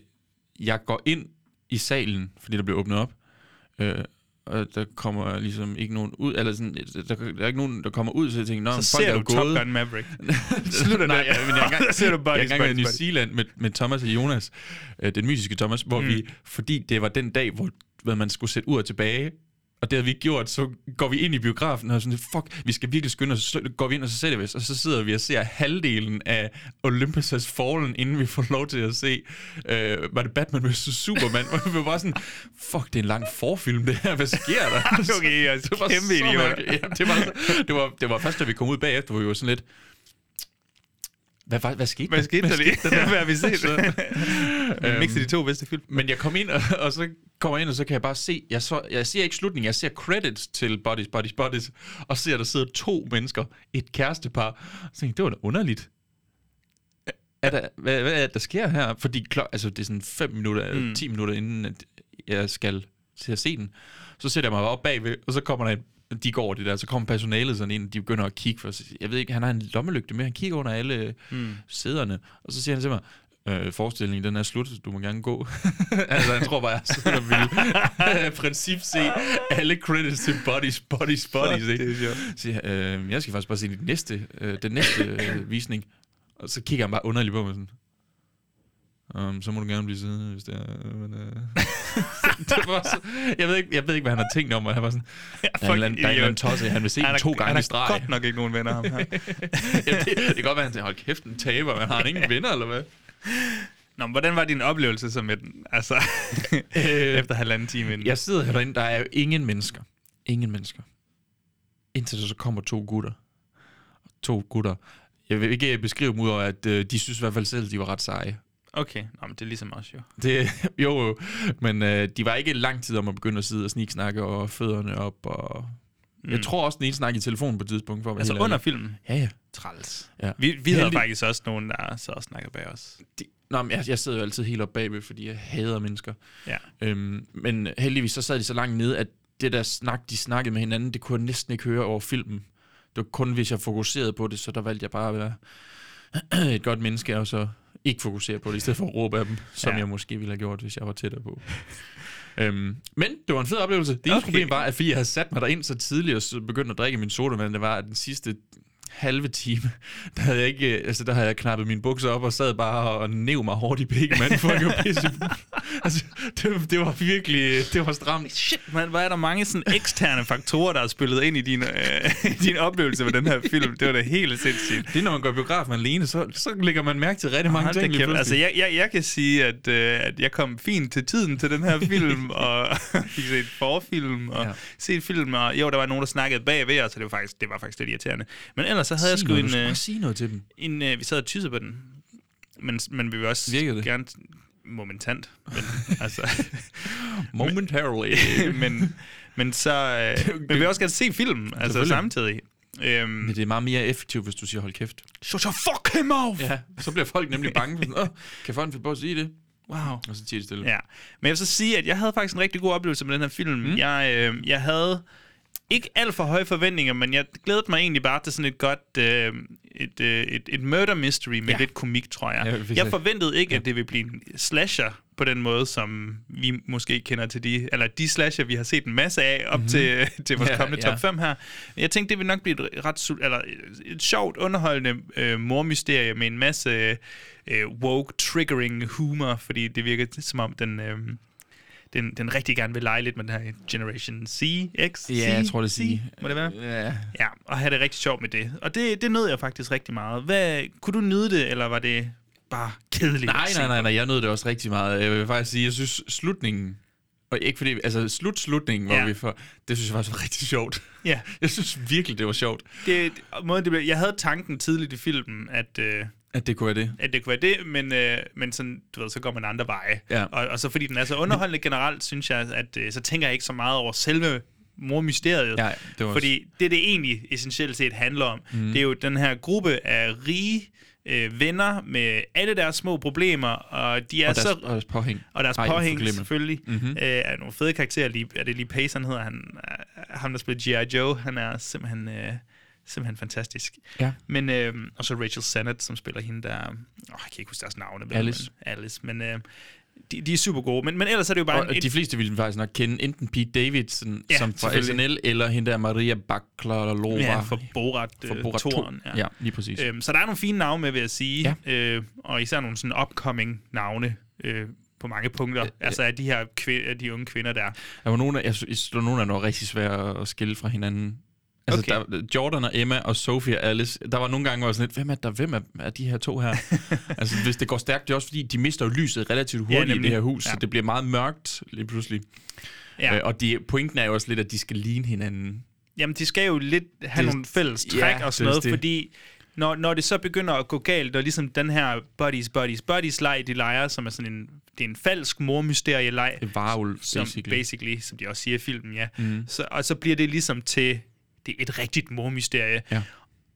jeg går ind i salen, fordi der bliver åbnet op, Øh, og der kommer ligesom ikke nogen ud, eller sådan, der, der er ikke nogen, der kommer ud, så jeg tænker, nå, Så folk ser er du jo Top gået. Gun Maverick. *laughs* Slutter Nej, ja, men jeg Så *laughs* ser du jeg Buddies, engang i New. Zealand med, med Thomas og Jonas, øh, den mystiske Thomas, hvor Mm. vi, fordi det var den dag, hvor hvor man skulle sætte ud og tilbage, og det havde vi ikke gjort, så går vi ind i biografen og sådan, fuck, vi skal virkelig skynde os, så går vi ind og så sætter vi os, og så sidder vi og ser halvdelen af Olympus Has Fallen, inden vi får lov til at se, øh, var det Batman vs. Superman, *laughs* hvor vi var bare sådan, fuck, det er en lang forfilm det her, hvad sker der? *laughs* Okay, jeg er det var kæmpe idiot. Ja, det, var, det, var, det var først, da vi kom ud bagefter, hvor vi var sådan lidt, hvad, hvad, hvad skete Hvad skete der lige? der? Hvad har vi set? Så, *laughs* Vi mixede de to bedste film. Men jeg kom ind, og, og så kommer jeg ind, og så kan jeg bare se, jeg, så, jeg ser ikke slutningen, jeg ser credits til Bodies, Bodies, Bodies, og ser, der sidder to mennesker, et kærestepar, og så tænkte jeg, det var da underligt. Er der, hvad, hvad er det, der sker her? Fordi klok, altså, det er sådan 5 minutter, mm. 10 minutter, inden at jeg skal til at se den. Så sætter jeg mig op bagved, og så kommer der en, de går det der, så kommer personalet sådan ind, og de begynder at kigge, for jeg ved ikke, han har en lommelygte med, han kigger under alle Mm. sæderne, og så siger han til mig, øh, forestillingen, den er slut, du må gerne gå. *laughs* altså, han tror bare, jeg sidder vil *laughs* princip se alle credits til Bodies, Bodies, Bodies, ikke? Så øh, jeg skal faktisk bare se den næste, øh, den næste øh, visning. Og så kigger han bare underligt på mig sådan. Um, så må du gerne blive siddende, hvis det er... Men, øh. *laughs* det var så, jeg, ved ikke, jeg ved ikke, hvad han har tænkt om, og han var sådan... *laughs* Anden, der er en eller anden tosse, han vil se Han er- to gange han i streg. godt nok ikke nogen venner, ham her. *laughs* Jamen, det, det kan godt være, han tænker, hold kæft, en taber, men har han ingen venner, eller hvad? Nå, men hvordan var din oplevelse så med den? Altså, efter halvanden time inden. Jeg sidder herinde, der er jo ingen mennesker. Ingen mennesker. Indtil der så kommer to gutter. To gutter. Jeg vil ikke beskrive dem ud over, at øh, de synes i hvert fald selv, de var ret seje. Okay, Nå, men det er ligesom os jo. *laughs* Det, jo, jo, men øh, de var ikke lang tid om at begynde at sidde og sniksnakke og fødderne op. Og... Mm. Jeg tror også, den ene snakkede i telefonen på et tidspunkt. For Altså under filmen? Ja, ja. Træls. Ja. Vi, vi havde Heldig- faktisk også nogen, der så og snakker bag os. De, Nå, men jeg, jeg sidder jo altid helt oppe bagved, fordi jeg hader mennesker. Ja. Øhm, men heldigvis så sad de så langt nede, at det der snak, de snakkede med hinanden, det kunne jeg næsten ikke høre over filmen. Det var kun, hvis jeg fokuserede på det, så der valgte jeg bare at være *clears throat* et godt menneske, og så ikke fokusere på det, i stedet for at råbe af dem, som Ja. jeg måske ville have gjort, hvis jeg var tættere på. øhm, men det var en fed oplevelse. Det eneste Okay. problem var, at fordi jeg havde sat mig derind så tidligt, og begyndte at drikke min sodavand, det var, at den sidste halve time, *laughs* der havde jeg ikke, altså der havde jeg knappet mine bukser op og sad bare og næv mig hårdt i begge mand, for at *laughs* pisse. altså, det, var- det, var virkelig, det var stramt. Shit, man, hvor er der mange sådan eksterne faktorer, der er spillet ind i din, øh, *laughs* din oplevelse med den her film. Det var da helt sindssygt. Det er, når man går i biografen alene, så, så lægger man mærke til rigtig mange Hold ting. kæft. Altså, jeg, jeg, jeg kan sige, at, øh, at jeg kom fint til tiden til den her film, og fik set forfilm, og ja. Set film, og jo, der var nogen, der snakkede bagved så det var faktisk, det var faktisk lidt irriterende. Men ellers så havde jeg Sig sgu noget, en... du skal øh, sige noget til dem. en øh, vi sad og tyssede på den, men, men vi vil også Virkede det? gerne momentant, men *laughs* altså... Momentarily. *laughs* men, men så... Øh, men vi vil også gerne se filmen, altså samtidig. Øhm, Men det er meget mere effektivt, hvis du siger, hold kæft. så så fuck him off! Ja, så bliver folk nemlig bange. Åh, kan folk finde på at sige det? Wow. Og så tiger stille. Ja, men jeg vil så sige, at jeg havde faktisk en rigtig god oplevelse med den her film. Mm. Jeg, øh, jeg havde ikke alt for høje forventninger, men jeg glædede mig egentlig bare til sådan et godt øh, et, øh, et, et murder mystery med ja. Ja. lidt komik, tror jeg. Ja, Ja, jeg forventede ikke, at det ville blive en slasher på den måde, som vi måske kender til de, eller de slasher, vi har set en masse af op mm-hmm. til, til vores Ja, kommende ja. top 5 her. Jeg tænkte, det ville nok blive et ret eller et sjovt, underholdende øh, mormysterie med en masse øh, woke, triggering humor, fordi det virker som om, den... Øh, den, den rigtig gerne vil lege lidt med den her Generation C, X, Ja, C, jeg tror, det er C, må det være? Ja. Ja, og have det rigtig sjovt med det. Og det, det nød jeg faktisk rigtig meget. Hvad, kunne du nyde det, eller var det bare kedeligt? Nej, nej, nej, nej, jeg nød det også rigtig meget. Jeg vil faktisk sige, jeg synes slutningen, og ikke fordi, altså slut-slutningen, hvor Ja. vi får, det synes jeg faktisk var rigtig sjovt. Ja. Jeg synes virkelig, det var sjovt, Det, måden, det blev, jeg havde tanken tidligt i filmen, at, øh, at det kunne være det. at det kunne være det, men, øh, men sådan, du ved, så går man andre veje. Ja. Og, og så fordi den er så underholdende generelt, synes jeg, at øh, så tænker jeg ikke så meget over selve mormysteriet. Ja, det var fordi det, det egentlig essentielt set handler om, mm. det er jo den her gruppe af rige øh, venner med alle deres små problemer, og de er og deres, så... og deres påhæng. Og deres Ej, påhæng, selvfølgelig. Mhm. Mm-hmm. Øh, er nogle fede karakterer. Lige, er det lige Pace, han hedder? Han, øh, ham, der spiller G.I. Joe, han er simpelthen, øh, simpelthen fantastisk. Ja. Men, øh, og så Rachel Sennett, som spiller hende der... Åh, jeg kan ikke huske deres navne. Alice. Men, Alice. Men, øh, de, de er super gode. Men, men ellers er det jo bare... Og en, de fleste ville faktisk nok kende enten Pete Davidson, Ja, som fra. SNL, eller hende der Maria Baklalova. Ja, for Borat, For øh, Borat 2. toeren, ja. Ja, lige præcis. Øhm, så der er nogle fine navne med, vil jeg sige. Ja. Øh, og især nogle sådan upcoming navne øh, på mange punkter. Øh, altså af de her kvi- af de unge kvinder der. Der var nogle af, jeg synes, der var nogle af dem, rigtig svære at skille fra hinanden. Altså, Okay. der, Jordan og Emma og og Alice, der var nogle gange, hvor jeg var sådan lidt, hvem er der, hvem er, er de her to her? *laughs* altså, hvis det går stærkt, det er også fordi, de mister jo lyset relativt hurtigt ja, i det her hus, Ja. så det bliver meget mørkt lige pludselig. Ja. Øh, og de, pointen er jo også lidt, at de skal ligne hinanden. Jamen, de skal jo lidt have Det- nogle fælles træk ja, og sådan noget, det. fordi når, når det så begynder at gå galt, og ligesom den her buddies, buddies, buddies leg, de leger, som er sådan en, det er en falsk mormysterie-leg. Det var jo som, basically. basically, som de også siger i filmen, ja. Mhm. Så, og så bliver det ligesom til det er et rigtigt mormysterie. Ja.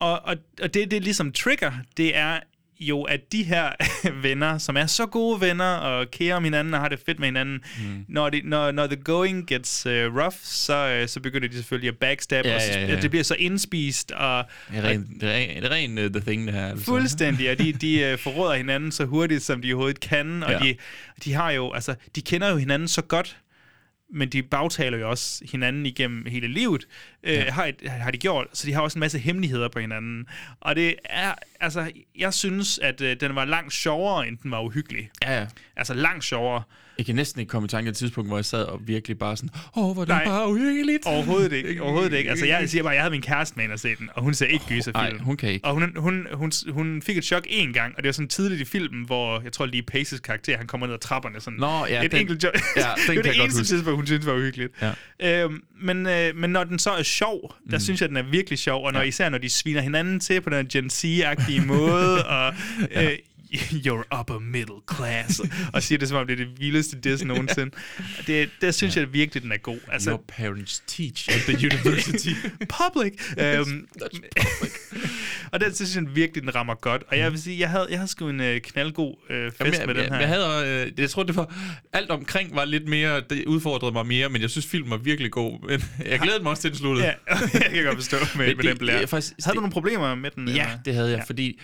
Og, og, og det, det ligesom trigger, det er jo, at de her *laughs* venner, som er så gode venner og kære om hinanden og har det fedt med hinanden, mm. når, det, når, når the going gets uh, rough, så, uh, så begynder de selvfølgelig at backstab, Ja, og så, ja, ja. det bliver så indspist, og, Det ren, er ren uh, The Thing, det her. Altså. Fuldstændig, og de, de uh, forråder hinanden så hurtigt, som de overhovedet kan, og Ja. de, de har jo, altså, de kender jo hinanden så godt, men de bagtaler jo også hinanden igennem hele livet, øh, Ja. har, har de gjort, så de har også en masse hemmeligheder på hinanden. Og det er, altså, jeg synes, at øh, den var langt sjovere, end den var uhyggelig. Ja, ja. Altså langt sjovere. Jeg kan næsten ikke komme i tanke af et tidspunkt, hvor jeg sad og virkelig bare sådan, åh, hvor det bare uhyggeligt. Overhovedet ikke. Overhovedet ikke. Altså, jeg siger bare, jeg havde min kæreste med ind og se den, og hun ser ikke gyserfilm. Nej, hun kan ikke. Og hun, hun, hun, hun fik et chok én gang, og det var sådan tidligt i filmen, hvor jeg tror lige Paces karakter, han kommer ned ad trapperne. Sådan Nå, ja, et den- enkelt chok. ja, *laughs* den det var det eneste tidspunkt, hun synes var uhyggeligt. Ja. Øhm, men, øh, men når den så er sjov, der mm. synes jeg, den er virkelig sjov, og når, Ja. især når de sviner hinanden til på den Gen Z-agtige måde, *laughs* og øh, *laughs* you're upper middle class, *laughs* og siger det, som om det er det vildeste diss nogensinde. Det, der synes jeg virkelig, den er god. Altså, Your parents teach at the university. *laughs* public. Øhm, og den synes jeg virkelig, den rammer godt. Og jeg vil sige, jeg havde, jeg havde sgu en øh, knaldgod øh, fest Jamen, jeg, med den jeg, her. jeg, havde, øh, jeg tror, det var alt omkring var lidt mere, det udfordrede mig mere, men jeg synes, filmen var virkelig god. Men jeg glæder mig også til, den sluttede. Ja, jeg kan godt forstå med, Men med det- den blære. faktisk- Havde du nogle problemer med den? Ja, eller? det havde jeg, Ja. ja. fordi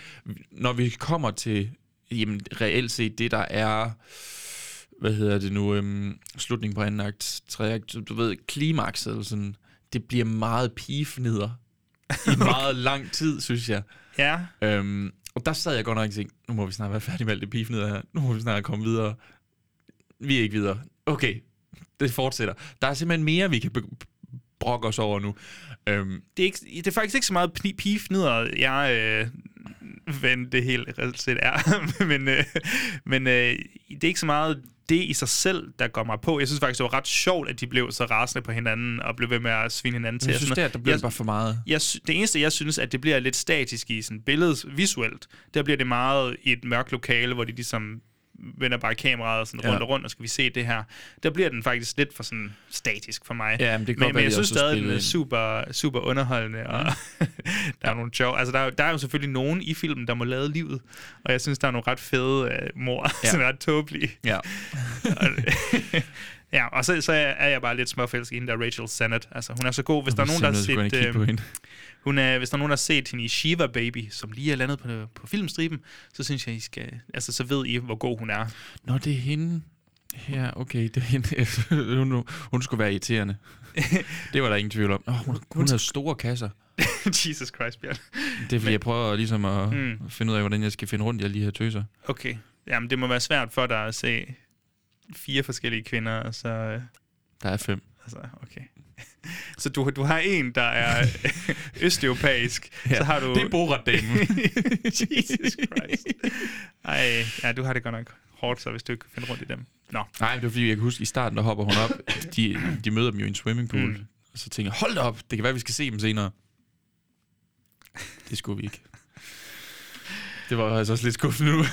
når vi kommer til jamen, reelt set det, der er hvad hedder det nu, øhm, slutningen på anden akt, tredje akt, du ved, klimakset, eller sådan, det bliver meget pigefnider i *laughs* meget lang tid, synes jeg. Ja. Øhm, og der sad jeg godt nok og tænkte, nu må vi snart være færdige med alt det pigefnider her, nu må vi snart komme videre. Vi er ikke videre. Okay, det fortsætter. Der er simpelthen mere, vi kan brokke os over nu. Øhm, det, er ikke, det er faktisk ikke så meget pni- pigefnider, jeg øh, *laughs* ven det helt reelt set er. *laughs* men øh, men øh, det er ikke så meget det i sig selv, der går mig på. Jeg synes faktisk, det var ret sjovt, at de blev så rasende på hinanden, og blev ved med at svine hinanden til. jeg synes, der, noget. der bliver jeg, det bare for meget. jeg, det eneste, jeg synes, at det bliver lidt statisk i sådan billedet visuelt, der bliver det meget i et mørkt lokale, hvor de ligesom vender bare kameraet sådan Ja. rundt og rundt, og skal vi se det her. Der bliver den faktisk lidt for sådan statisk for mig. Ja, men det kan men, men jeg synes stadig, den er super, super underholdende, og *laughs* der er nogle sjov. Altså, der, er- der er jo selvfølgelig nogen i filmen, der må lade livet, og jeg synes, der er nogle ret fede uh, mor, ja. *laughs* Ja. sådan ret tåbelige. Ja. *laughs* Ja, og så, så er jeg bare lidt småfælsk i hende der Rachel Sennett. Altså, hun er så god. Hvis der er nogen, der har set... hende. hun er, hvis der er nogen, der har set hende i Shiva Baby, som lige er landet på, på filmstriben, så synes jeg, I skal... Altså, så ved I, hvor god hun er. Nå, det er hende. Ja, okay, det er hende. *laughs* hun, hun skulle være irriterende. *laughs* det var der ingen tvivl om. Oh, hun, hun havde store kasser. *laughs* Jesus Christ, Bjørn. Det er fordi, jeg prøver ligesom at mm. finde ud af, hvordan jeg skal finde rundt i alle de her tøser. Okay. Jamen, det må være svært for dig at se fire forskellige kvinder, og så... øh, Der er fem. Altså, okay. *laughs* Så du, du har en, der er *laughs* østeuropæisk. Ja, så har du... det er Borat-damen. *laughs* Jesus Christ. Ej, ja, du har det godt nok hårdt, så hvis du ikke kan finde rundt i dem. Nå. Nej, det var fordi, jeg kan huske, i starten, der hopper hun op. De, de møder dem jo i en swimmingpool. Mm. Og så tænker jeg, hold da op, det kan være, vi skal se dem senere. Det skulle vi ikke. Det var altså også lidt skuffende nu.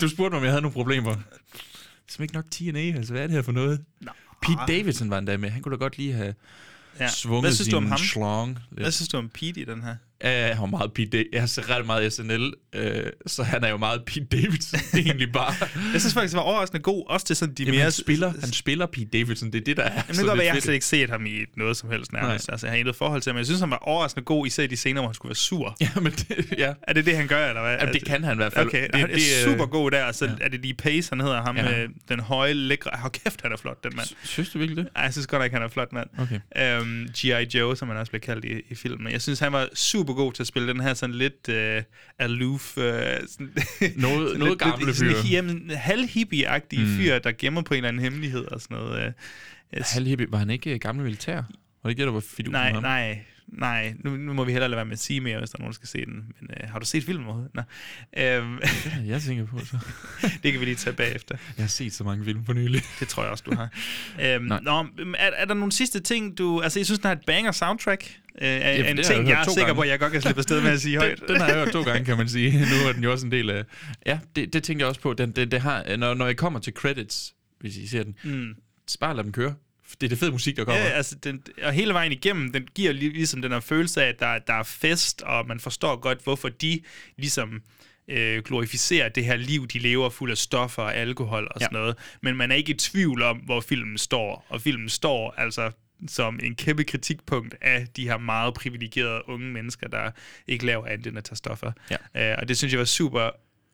du spurgte mig, om jeg havde nogle problemer. Som ikke nok TNA, altså hvad er det her for noget? Nå. Pete Davidson var endda med. Han kunne da godt lige have Ja. svunget sin ham? schlong. Hvad synes du om Pete i den her? Er jo meget Pete Davidson. Jeg ser ret meget SNL, øh, så han er jo meget Pete Davidson, *laughs* egentlig bare. Jeg synes faktisk, det var overraskende god, også til sådan de Jamen, mere... han, spiller, han spiller Pete Davidson, det er det, der er Jamen, det så kan godt være, lidt jeg har slet ikke set ham i noget som helst nærmest. Nej. Altså, jeg har intet forhold til ham, men jeg synes, han var overraskende god, især i de scener, hvor han skulle være sur. *laughs* Ja, men det, ja. Er det det, han gør, eller hvad? Jamen, det kan han i hvert fald. Okay, Det- det, han er det, øh, super god der, så er det Lee Pace, han hedder ham, Ja. ja. den høje, lækre... Hold kæft, han er flot, den mand. Synes du virkelig det? Ej, jeg synes godt nok, han er flot, mand. Okay. Um, G.I. Joe, som han også bliver kaldt i, i filmen. Jeg synes, han var super god til at spille den her sådan lidt uh, aloof... Uh, *laughs* sådan, Noget- noget gamle sådan, fyr. Jamen, halv-hippie-agtige Mm. fyr, der gemmer på en eller anden hemmelighed og sådan noget. Uh, jeg Halvhippie, var han ikke øh, gammel militær? Var det ikke det, der var fidusen Nej, nej, nej. Nu, nu må vi hellere lade være med at sige mere, hvis der er nogen, der skal se den. Men øh, har du set filmen overhovedet? Nå. Øhm, Jeg tænker på så. *laughs* det kan vi lige tage bagefter. Jeg har set så mange film for nylig. *laughs* Det tror jeg også, du har. øhm, nå, er, er der nogle sidste ting, du... Altså, jeg synes, den har et banger soundtrack. Øh, er, Ja, er en ting, jeg jeg, er sikker gange. på, at jeg godt kan slippe afsted med at sige *laughs* højt. Den, den har jeg hørt to gange, kan man sige. Nu er den jo også en del af... Ja, det, det tænkte jeg også på. Den, det, det har, når, når jeg kommer til credits, hvis I ser den, Mm. bare lad dem køre. Det er det fede musik, der kommer. Ja, altså, den, og hele vejen igennem, den giver lig- ligesom den her følelse af, at der, der er fest, og man forstår godt, hvorfor de ligesom øh, glorificerer det her liv, de lever fuld af stoffer og alkohol og sådan noget. Men man er ikke i tvivl om, hvor filmen står. Og filmen står altså som en kæmpe kritikpunkt af de her meget privilegerede unge mennesker, der ikke laver andet end at tage stoffer. Ja. Øh, og det synes jeg var super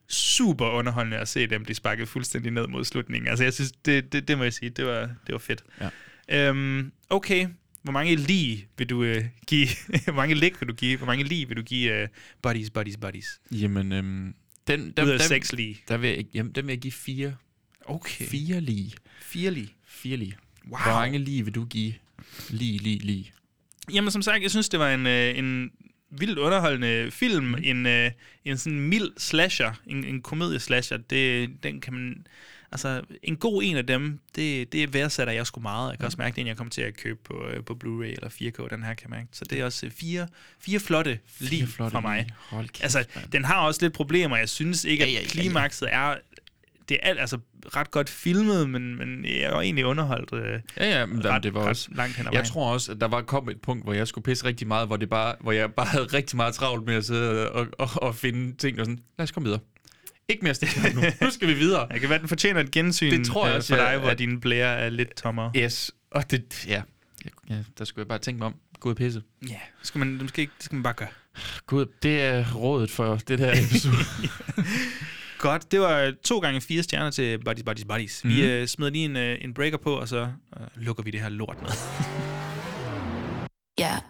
super underholdende at se dem blive sparket fuldstændig ned mod slutningen. Altså, jeg synes, det, det, det må jeg sige, det var, det var fedt. Ja. Øhm, okay, hvor mange lige vil du øh, give? *laughs* hvor mange lig vil du give? Hvor mange lige vil du give øh, buddies, buddies, buddies? Jamen, øhm, den, Ud af seks lige. Der vil jeg, jamen, den vil jeg give fire. Okay. Fire lige. Fire lige. Fire lige. Wow. Hvor mange lige vil du give? Lige, lige, lige. Jamen, som sagt, jeg synes, det var en, øh, en vildt underholdende film. Mm. En, øh, en sådan mild slasher. En, en komedie-slasher. Det, den kan man... Altså, en god en af dem, det, det værdsætter jeg sgu meget. Jeg kan også mærke det, inden jeg kommer til at købe på, øh, på Blu-ray eller 4K, den her kan jeg mærke. Så det er også øh, fire, fire flotte lige fra mig. Hold kæft, altså, den har også lidt problemer. Jeg synes ikke, at Ja, ja, ja, klimakset er... Det er alt, altså ret godt filmet, men, men jeg jo egentlig underholdt øh, Ja, ja, men ret, det var ret også... langt hen ad Jeg vejen. tror også, at der var kommet et punkt, hvor jeg skulle pisse rigtig meget, hvor, det bare, hvor jeg bare havde rigtig meget travlt med at sidde og, og, og finde ting, og sådan, lad os komme videre. Ikke mere stik nu. Nu skal vi videre. Jeg kan være, den fortjener et gensyn Det tror jeg øh, også, for dig, ja, hvor at- dine blære er lidt tommere. Yes, og det, ja. ja, der skulle jeg bare tænke mig om. Gå ud og pisse. Ja, det skal man, det skal, ikke, det skal man bare gøre. Gud, det er rådet for det der *laughs* episode. Godt, det var to gange fire stjerner til Buddies, Buddies, Buddies. Mm-hmm. Vi Mhm. øh, smider lige en, øh, en breaker på, og så øh, lukker vi det her lort med. Yeah. Yeah,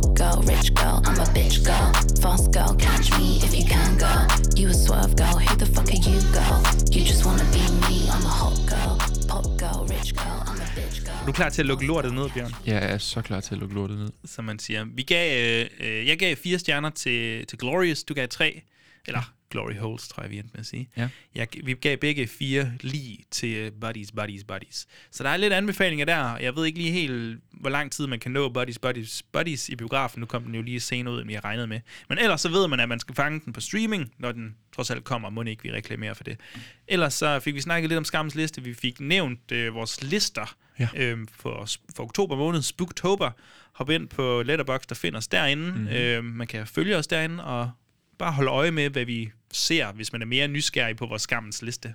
pop girl, rich girl. I'm a bitch girl, fast girl. Catch me if you can, girl. You a swerve girl. Who the fuck are you, girl? You just wanna be me. I'm a hot girl, pop girl, rich girl. I'm a bitch girl. Er du klar til at lukke lortet ned, Bjørn? jeg er så klar til at lukke lortet ned. Som man siger. Vi gav, øh, øh, jeg gav fire stjerner til, til Glorious. Du gav tre. Eller Glory Holes, tror jeg, vi endte med at sige. Ja. Jeg, vi gav begge fire lige til øh, Buddies, Buddies, Buddies. Så der er lidt anbefalinger der. Jeg ved ikke lige helt, hvor lang tid man kan nå Buddies, Buddies, Buddies i biografen. Nu kom den jo lige senere ud, end jeg regnede med. Men ellers så ved man, at man skal fange den på streaming, når den trods alt kommer. Må ikke vi reklamerer for det. Ellers så fik vi snakket lidt om Skammens liste. Vi fik nævnt øh, vores lister Ja. øhm, for, for oktober måned, Spooktober. Hop ind på Letterboxd, der finder os derinde. Mhm. Mm-hmm. Øhm, man kan følge os derinde og bare holde øje med, hvad vi ser, hvis man er mere nysgerrig på vores skammens liste.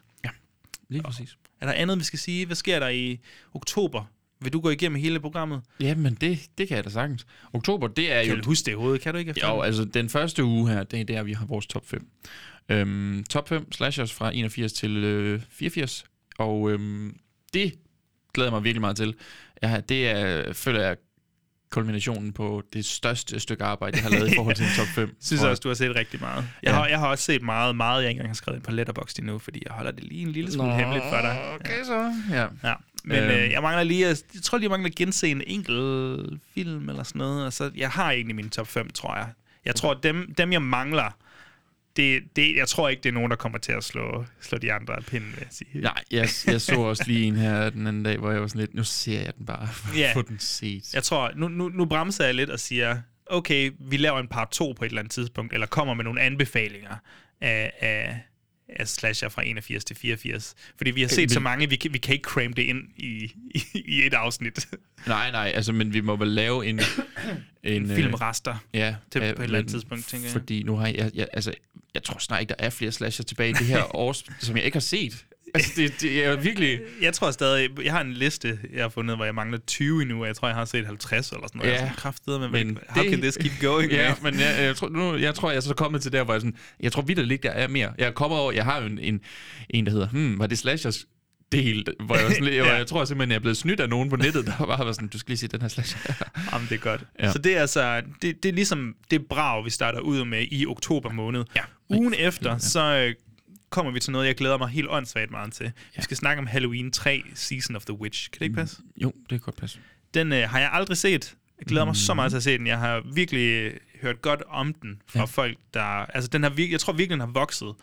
Lige præcis. Er der andet, vi skal sige? Hvad sker der i oktober? Vil du gå igennem hele programmet? Jamen, det, det kan jeg da sagtens. Oktober, det er Kan jo... du huske det i hovedet? Kan du ikke? Jo, altså den første uge her, det er der, vi har vores top 5. Øhm, top 5 slashers fra 81 til øh, 84. Og øhm, det glæder jeg mig virkelig meget til. Jeg, det er, føler jeg, kulminationen på det største stykke arbejde, jeg har lavet i forhold til en top 5. *laughs* synes tror jeg også, du har set rigtig meget. Jeg, Ja. har, jeg har også set meget, meget jeg ikke engang har skrevet ind på Letterboxd endnu, fordi jeg holder det lige en lille smule Nå, hemmeligt for dig. Okay, så. Ja. Ja. Men Øhm. øh, jeg mangler lige, at, jeg tror lige, jeg mangler at gense en enkelt film eller sådan noget. Og så, jeg har egentlig min top 5, tror jeg. Jeg tror, dem, dem jeg mangler, det, det, jeg tror ikke, det er nogen, der kommer til at slå, slå de andre af pinden, vil jeg sige. Nej, jeg, jeg så også lige en her den anden dag, hvor jeg var sådan lidt, nu ser jeg den bare, for *laughs* Ja. få den set. Jeg tror, nu, nu, nu bremser jeg lidt og siger, okay, vi laver en part 2 på et eller andet tidspunkt, eller kommer med nogle anbefalinger af, af, af slasher fra 81 til 84. Fordi vi har Øh, set så men- mange, vi kan, vi kan ikke cramme det ind i, i, i et afsnit. Nej, nej, altså, men vi må vel lave en... *laughs* En øh, filmrester ja, til- ja, på et eller andet tidspunkt, tænker jeg. Fordi nu har jeg, jeg, altså, jeg tror snart ikke, der er flere slasher tilbage i det her *laughs* år, som jeg ikke har set. Altså, det, det er virkelig... Jeg tror stadig, jeg har en liste, jeg har fundet, hvor jeg mangler 20 endnu, og jeg tror, jeg har set 50 eller sådan noget. Ja. Jeg er sådan kraftedet, men, Men how det- can this keep going? Ja, men jeg, jeg, tror, nu, jeg tror, jeg er så kommet til der, hvor jeg sådan... Jeg tror vidt, der er mere. Jeg kommer over... Jeg har jo en, en, en der hedder... Hmm, var det slashers del, hvor jeg, sådan, *laughs* Ja. jeg tror simpelthen, jeg er blevet snydt af nogen på nettet, der bare var sådan, du skal lige se den her slasher. *laughs* Jamen, det er godt. Ja. Ja. Så det er altså, det, det er ligesom det brag, vi starter ud med i oktober måned. Ja. Ugen efter, så øh, kommer vi til noget, jeg glæder mig helt åndssvagt meget til. Vi skal snakke om Halloween 3, Season of the Witch. Kan det ikke passe? Jo, det kan godt passe. Den øh, har jeg aldrig set. Jeg glæder mig så meget til at se den. Jeg har virkelig øh, hørt godt om den fra Ja. ja. folk, der... Altså, den har vir- jeg tror virkelig, den har vokset,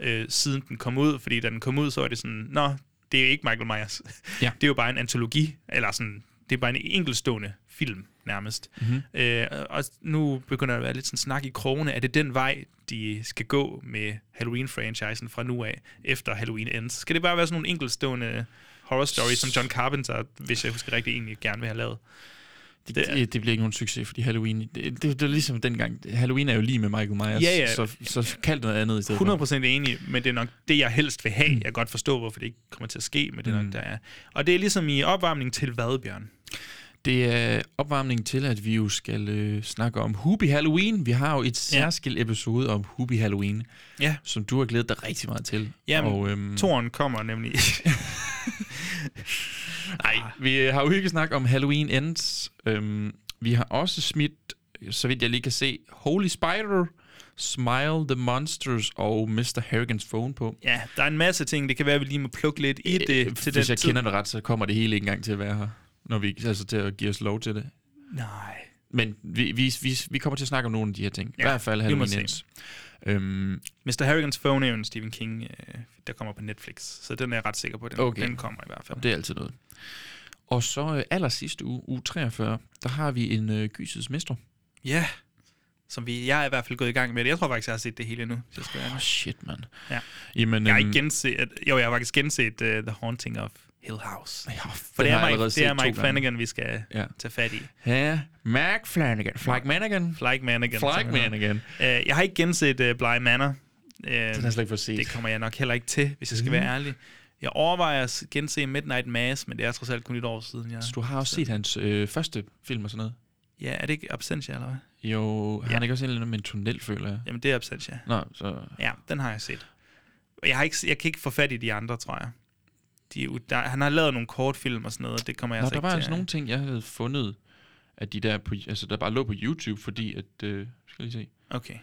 øh, siden den kom ud. Fordi da den kom ud, så var det sådan... Nå, det er ikke Michael Myers. Ja. *laughs* Det er jo bare en antologi, eller sådan... Det er bare en enkeltstående film, nærmest. Mhm. Øh, og nu begynder der at være lidt sådan snak i krogene. Er det den vej, de skal gå med Halloween-franchisen fra nu af, efter Halloween Ends? Skal det bare være sådan nogle enkeltstående horror stories, som John Carpenter, hvis jeg husker rigtigt, egentlig gerne vil have lavet? Det, det, det bliver ikke nogen succes, fordi Halloween... Det, det, det er ligesom dengang... Halloween er jo lige med Michael Myers, Ja, ja. så, så kald noget andet i stedet for. 100% enig, men det er nok det, jeg helst vil have. Jeg kan godt forstå, hvorfor det ikke kommer til at ske, men det er Mm. nok, der er. Og det er ligesom i opvarmning til hvad, Bjørn? Det er opvarmning til, at vi jo skal øh, snakke om Hubie Halloween. Vi har jo et særskilt episode om Hubie Halloween, Ja. som du har glædet dig rigtig meget til. Jamen, og, øhm, Toren kommer nemlig. *laughs* Nej, vi øh, har jo ikke snakket om Halloween Ends. Øhm, vi har også smidt, så vidt jeg lige kan se, Holy Spider, Smile, The Monsters og Mr. Harrigan's Phone på. ja, der er en masse ting. Det kan være, at vi lige må plukke lidt i det Øh, til Hvis den jeg tid. kender det ret, så kommer det hele ikke engang til at være her, når vi altså til at give os lov til det. Nej. Men vi, vi, vi, vi kommer til at snakke om nogle af de her ting. Ja, I hvert fald vi må Halloween. Ends. Øhm, Mr. Harrigan's Phone er jo en Stephen King, øh, der kommer på Netflix. Så den er jeg ret sikker på, den, Okay. den kommer i hvert fald. det er altid noget. Og så øh, aller sidste uge, uge 43, der har vi en øh, gysets mestre. Ja, som vi, jeg er i hvert fald gået i gang med det. Jeg tror faktisk, jeg har set det hele nu. Åh, ærlig. shit, mand. Ja. Jamen, Jeg har øhm, ikke genset, jo, jeg har faktisk genset uh, The Haunting of Hill House. Ja, For det er, Mike, det er Mike. Flanagan, vi skal Ja. tage fat i. Ja, Mark Flanagan. Flag Managan. Flag Managan. Flag. Managan. Uh, jeg har ikke genset uh, Bly Manor. Uh, Den har jeg slet ikke fået set. det kommer jeg nok heller ikke til, hvis jeg skal Mhm. være ærlig. Jeg overvejer at gense Midnight Mass, men det er trods alt kun et år siden. Jeg, Så du har også set hans øh, første film og sådan noget? Ja, er det ikke Absentia, eller hvad? Jo, har Ja. han ikke også en eller anden med en tunnel, føler jeg? Jamen, det er Absentia. Nå, så... Ja, den har jeg set. Jeg, har ikke, jeg kan ikke få fat i de andre, tror jeg. De, er der, han har lavet nogle kortfilm og sådan noget, det kommer jeg Nå, altså der ikke var altså nogle ting, jeg havde fundet, at de der, på, altså, der bare lå på YouTube, fordi at... Øh, skal jeg lige se. Okay,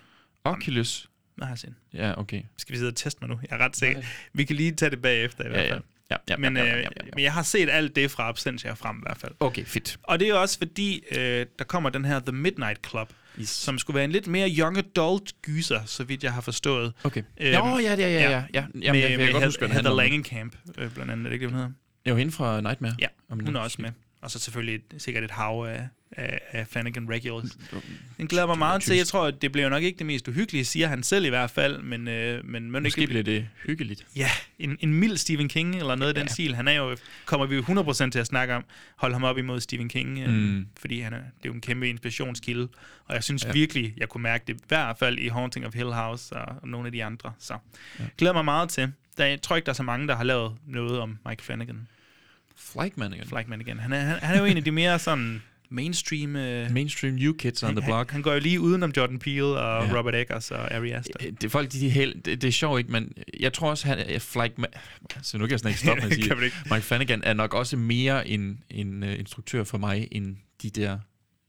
Oculus. hvad har jeg set? Ja, okay. Skal vi sidde og teste mig nu? Jeg er ret sikker. Vi kan lige tage det bagefter i hvert Ja, ja. fald. Ja, ja, Men, ja, ja, øh, ja, ja, ja. men jeg har set alt det fra Absentia frem i hvert fald. Okay, fedt. Og det er jo også fordi, øh, der kommer den her The Midnight Club, Yes. som skulle være en lidt mere young adult gyser, så vidt jeg har forstået. Okay. Øhm, Nå, ja, ja, ja, ja. ja. Jamen, med, jeg, jeg, med godt huske, Heather. Langenkamp, øh, blandt andet. Er det ikke det, hun hedder? Jo, hende fra Nightmare. Ja, hun er også med. Og så selvfølgelig et- sikkert et hav af, af, af Flanagan regulars. Den glæder mig meget til. Jeg tror, at det bliver nok ikke det mest uhyggelige, siger han selv i hvert fald, men, øh, men men Måske ikke, bliver det hyggeligt. Ja, en, en mild Stephen King, eller noget af den stil. Han er jo, kommer vi jo 100% til at snakke om, holde ham op imod Stephen King, øh, Mm. fordi han er, det er jo en kæmpe inspirationskilde. Og jeg synes Ja. virkelig, jeg kunne mærke det i hvert fald i Haunting of Hill House og, og nogle af de andre. Så ja. glæder mig meget til. Der, jeg tror ikke, der er så mange, der har lavet noget om Mike Flanagan. Flagman igen. Han er, han, han er jo en af de mere sådan mainstream... Øh, Mainstream New Kids on han, the han, Block. han går jo lige udenom Jordan Peele og Ja. Robert Eggers og Ari Aster. Øh, Det, folk, de, de held, det, det er sjovt ikke, men jeg tror også, han er Flagman... Så nu kan jeg snart ikke stoppe med at *laughs* sige det. Mike Flanagan er nok også mere en, en uh, instruktør for mig, end de der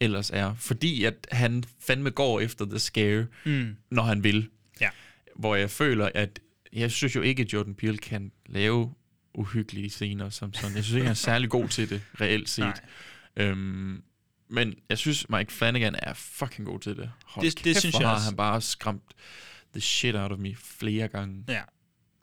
ellers er. Fordi at han fandme går efter the scare, Mm. når han vil. Ja. Hvor jeg føler, at jeg synes jo ikke, at Jordan Peele kan lave uhyggelige scener som sådan. Jeg synes ikke, han er særlig god til det, reelt set. Nej. Øhm, men jeg synes, Mike Flanagan er fucking god til det. Hold Det- det kæft, synes hvor jeg har også. han bare skræmt the shit out of me flere gange. Ja.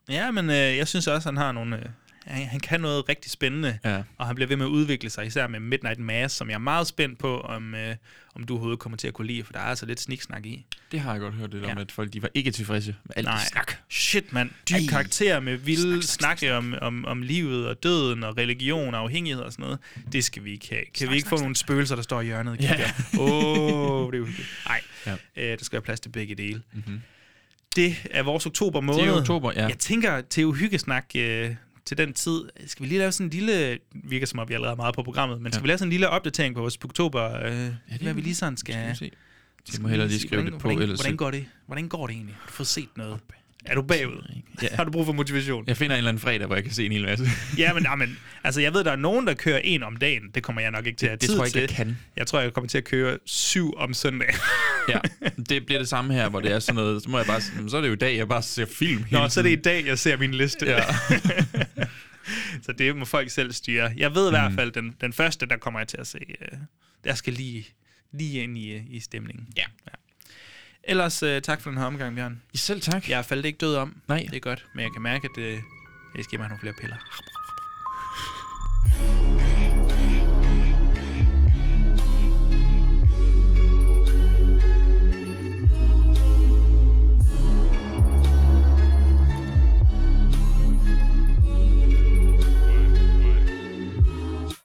Ja, men øh, jeg synes også, han har nogle... Øh, han, han kan noget rigtig spændende, Ja. og han bliver ved med at udvikle sig, især med Midnight Mass, som jeg er meget spændt på, om, øh, om du overhovedet kommer til at kunne lide, for der er altså lidt sniksnak i. Det har jeg godt hørt, det der Ja. med, at folk de var ikke tilfredse med alt det snak. Shit, mand. Dyb Ej. karakter med vilde snakke om, om, om livet og døden og religion og afhængighed og sådan noget. Det skal vi ikke have. Kan vi ikke få nogle spøgelser, der står i hjørnet og Ja. kigger? Åh, oh, det er uhyggeligt. Nej, Ja. øh, der skal være plads til begge dele. Mm-hmm. Det er vores oktober måned. Det er oktober, ja. Jeg tænker til uhyggesnak øh, til den tid. Skal vi lige lave sådan en lille... Virker som om, vi allerede er meget på programmet, men skal Ja. vi lave sådan en lille opdatering på vores oktober? Øh, ja, det hvad vi lige sådan skal... Skal vi se. Jeg må hellere lige skrive hvordan, det på, hvordan, ellers hvordan går det? Hvordan går det egentlig? Har du fået set noget? Er du bagud? Ja. *laughs* Har du brug for motivation? Jeg finder en eller anden fredag, hvor jeg kan se en hel masse. *laughs* ja, men, ja, *laughs* men altså, jeg ved, der er nogen, der kører en om dagen. Det kommer jeg nok ikke til at have Det- det tid tror jeg ikke, til. jeg kan. Jeg tror, jeg kommer til at køre syv om søndagen. ja, det bliver det samme her, hvor det er sådan noget, så må jeg bare, så er det jo i dag, jeg bare ser film hele Nå, så er det i dag, jeg ser min liste. Ja. *laughs* så det må folk selv styre. Jeg ved i hvert mm. fald, den, den første, der kommer jeg til at se, øh, der skal lige, lige ind i, øh, i stemningen. Ja. ja. Ellers øh, tak for den her omgang, Bjørn. I selv tak. Jeg er faldet ikke død om. Nej. Det er godt, men jeg kan mærke, at uh, jeg skal have nogle flere piller.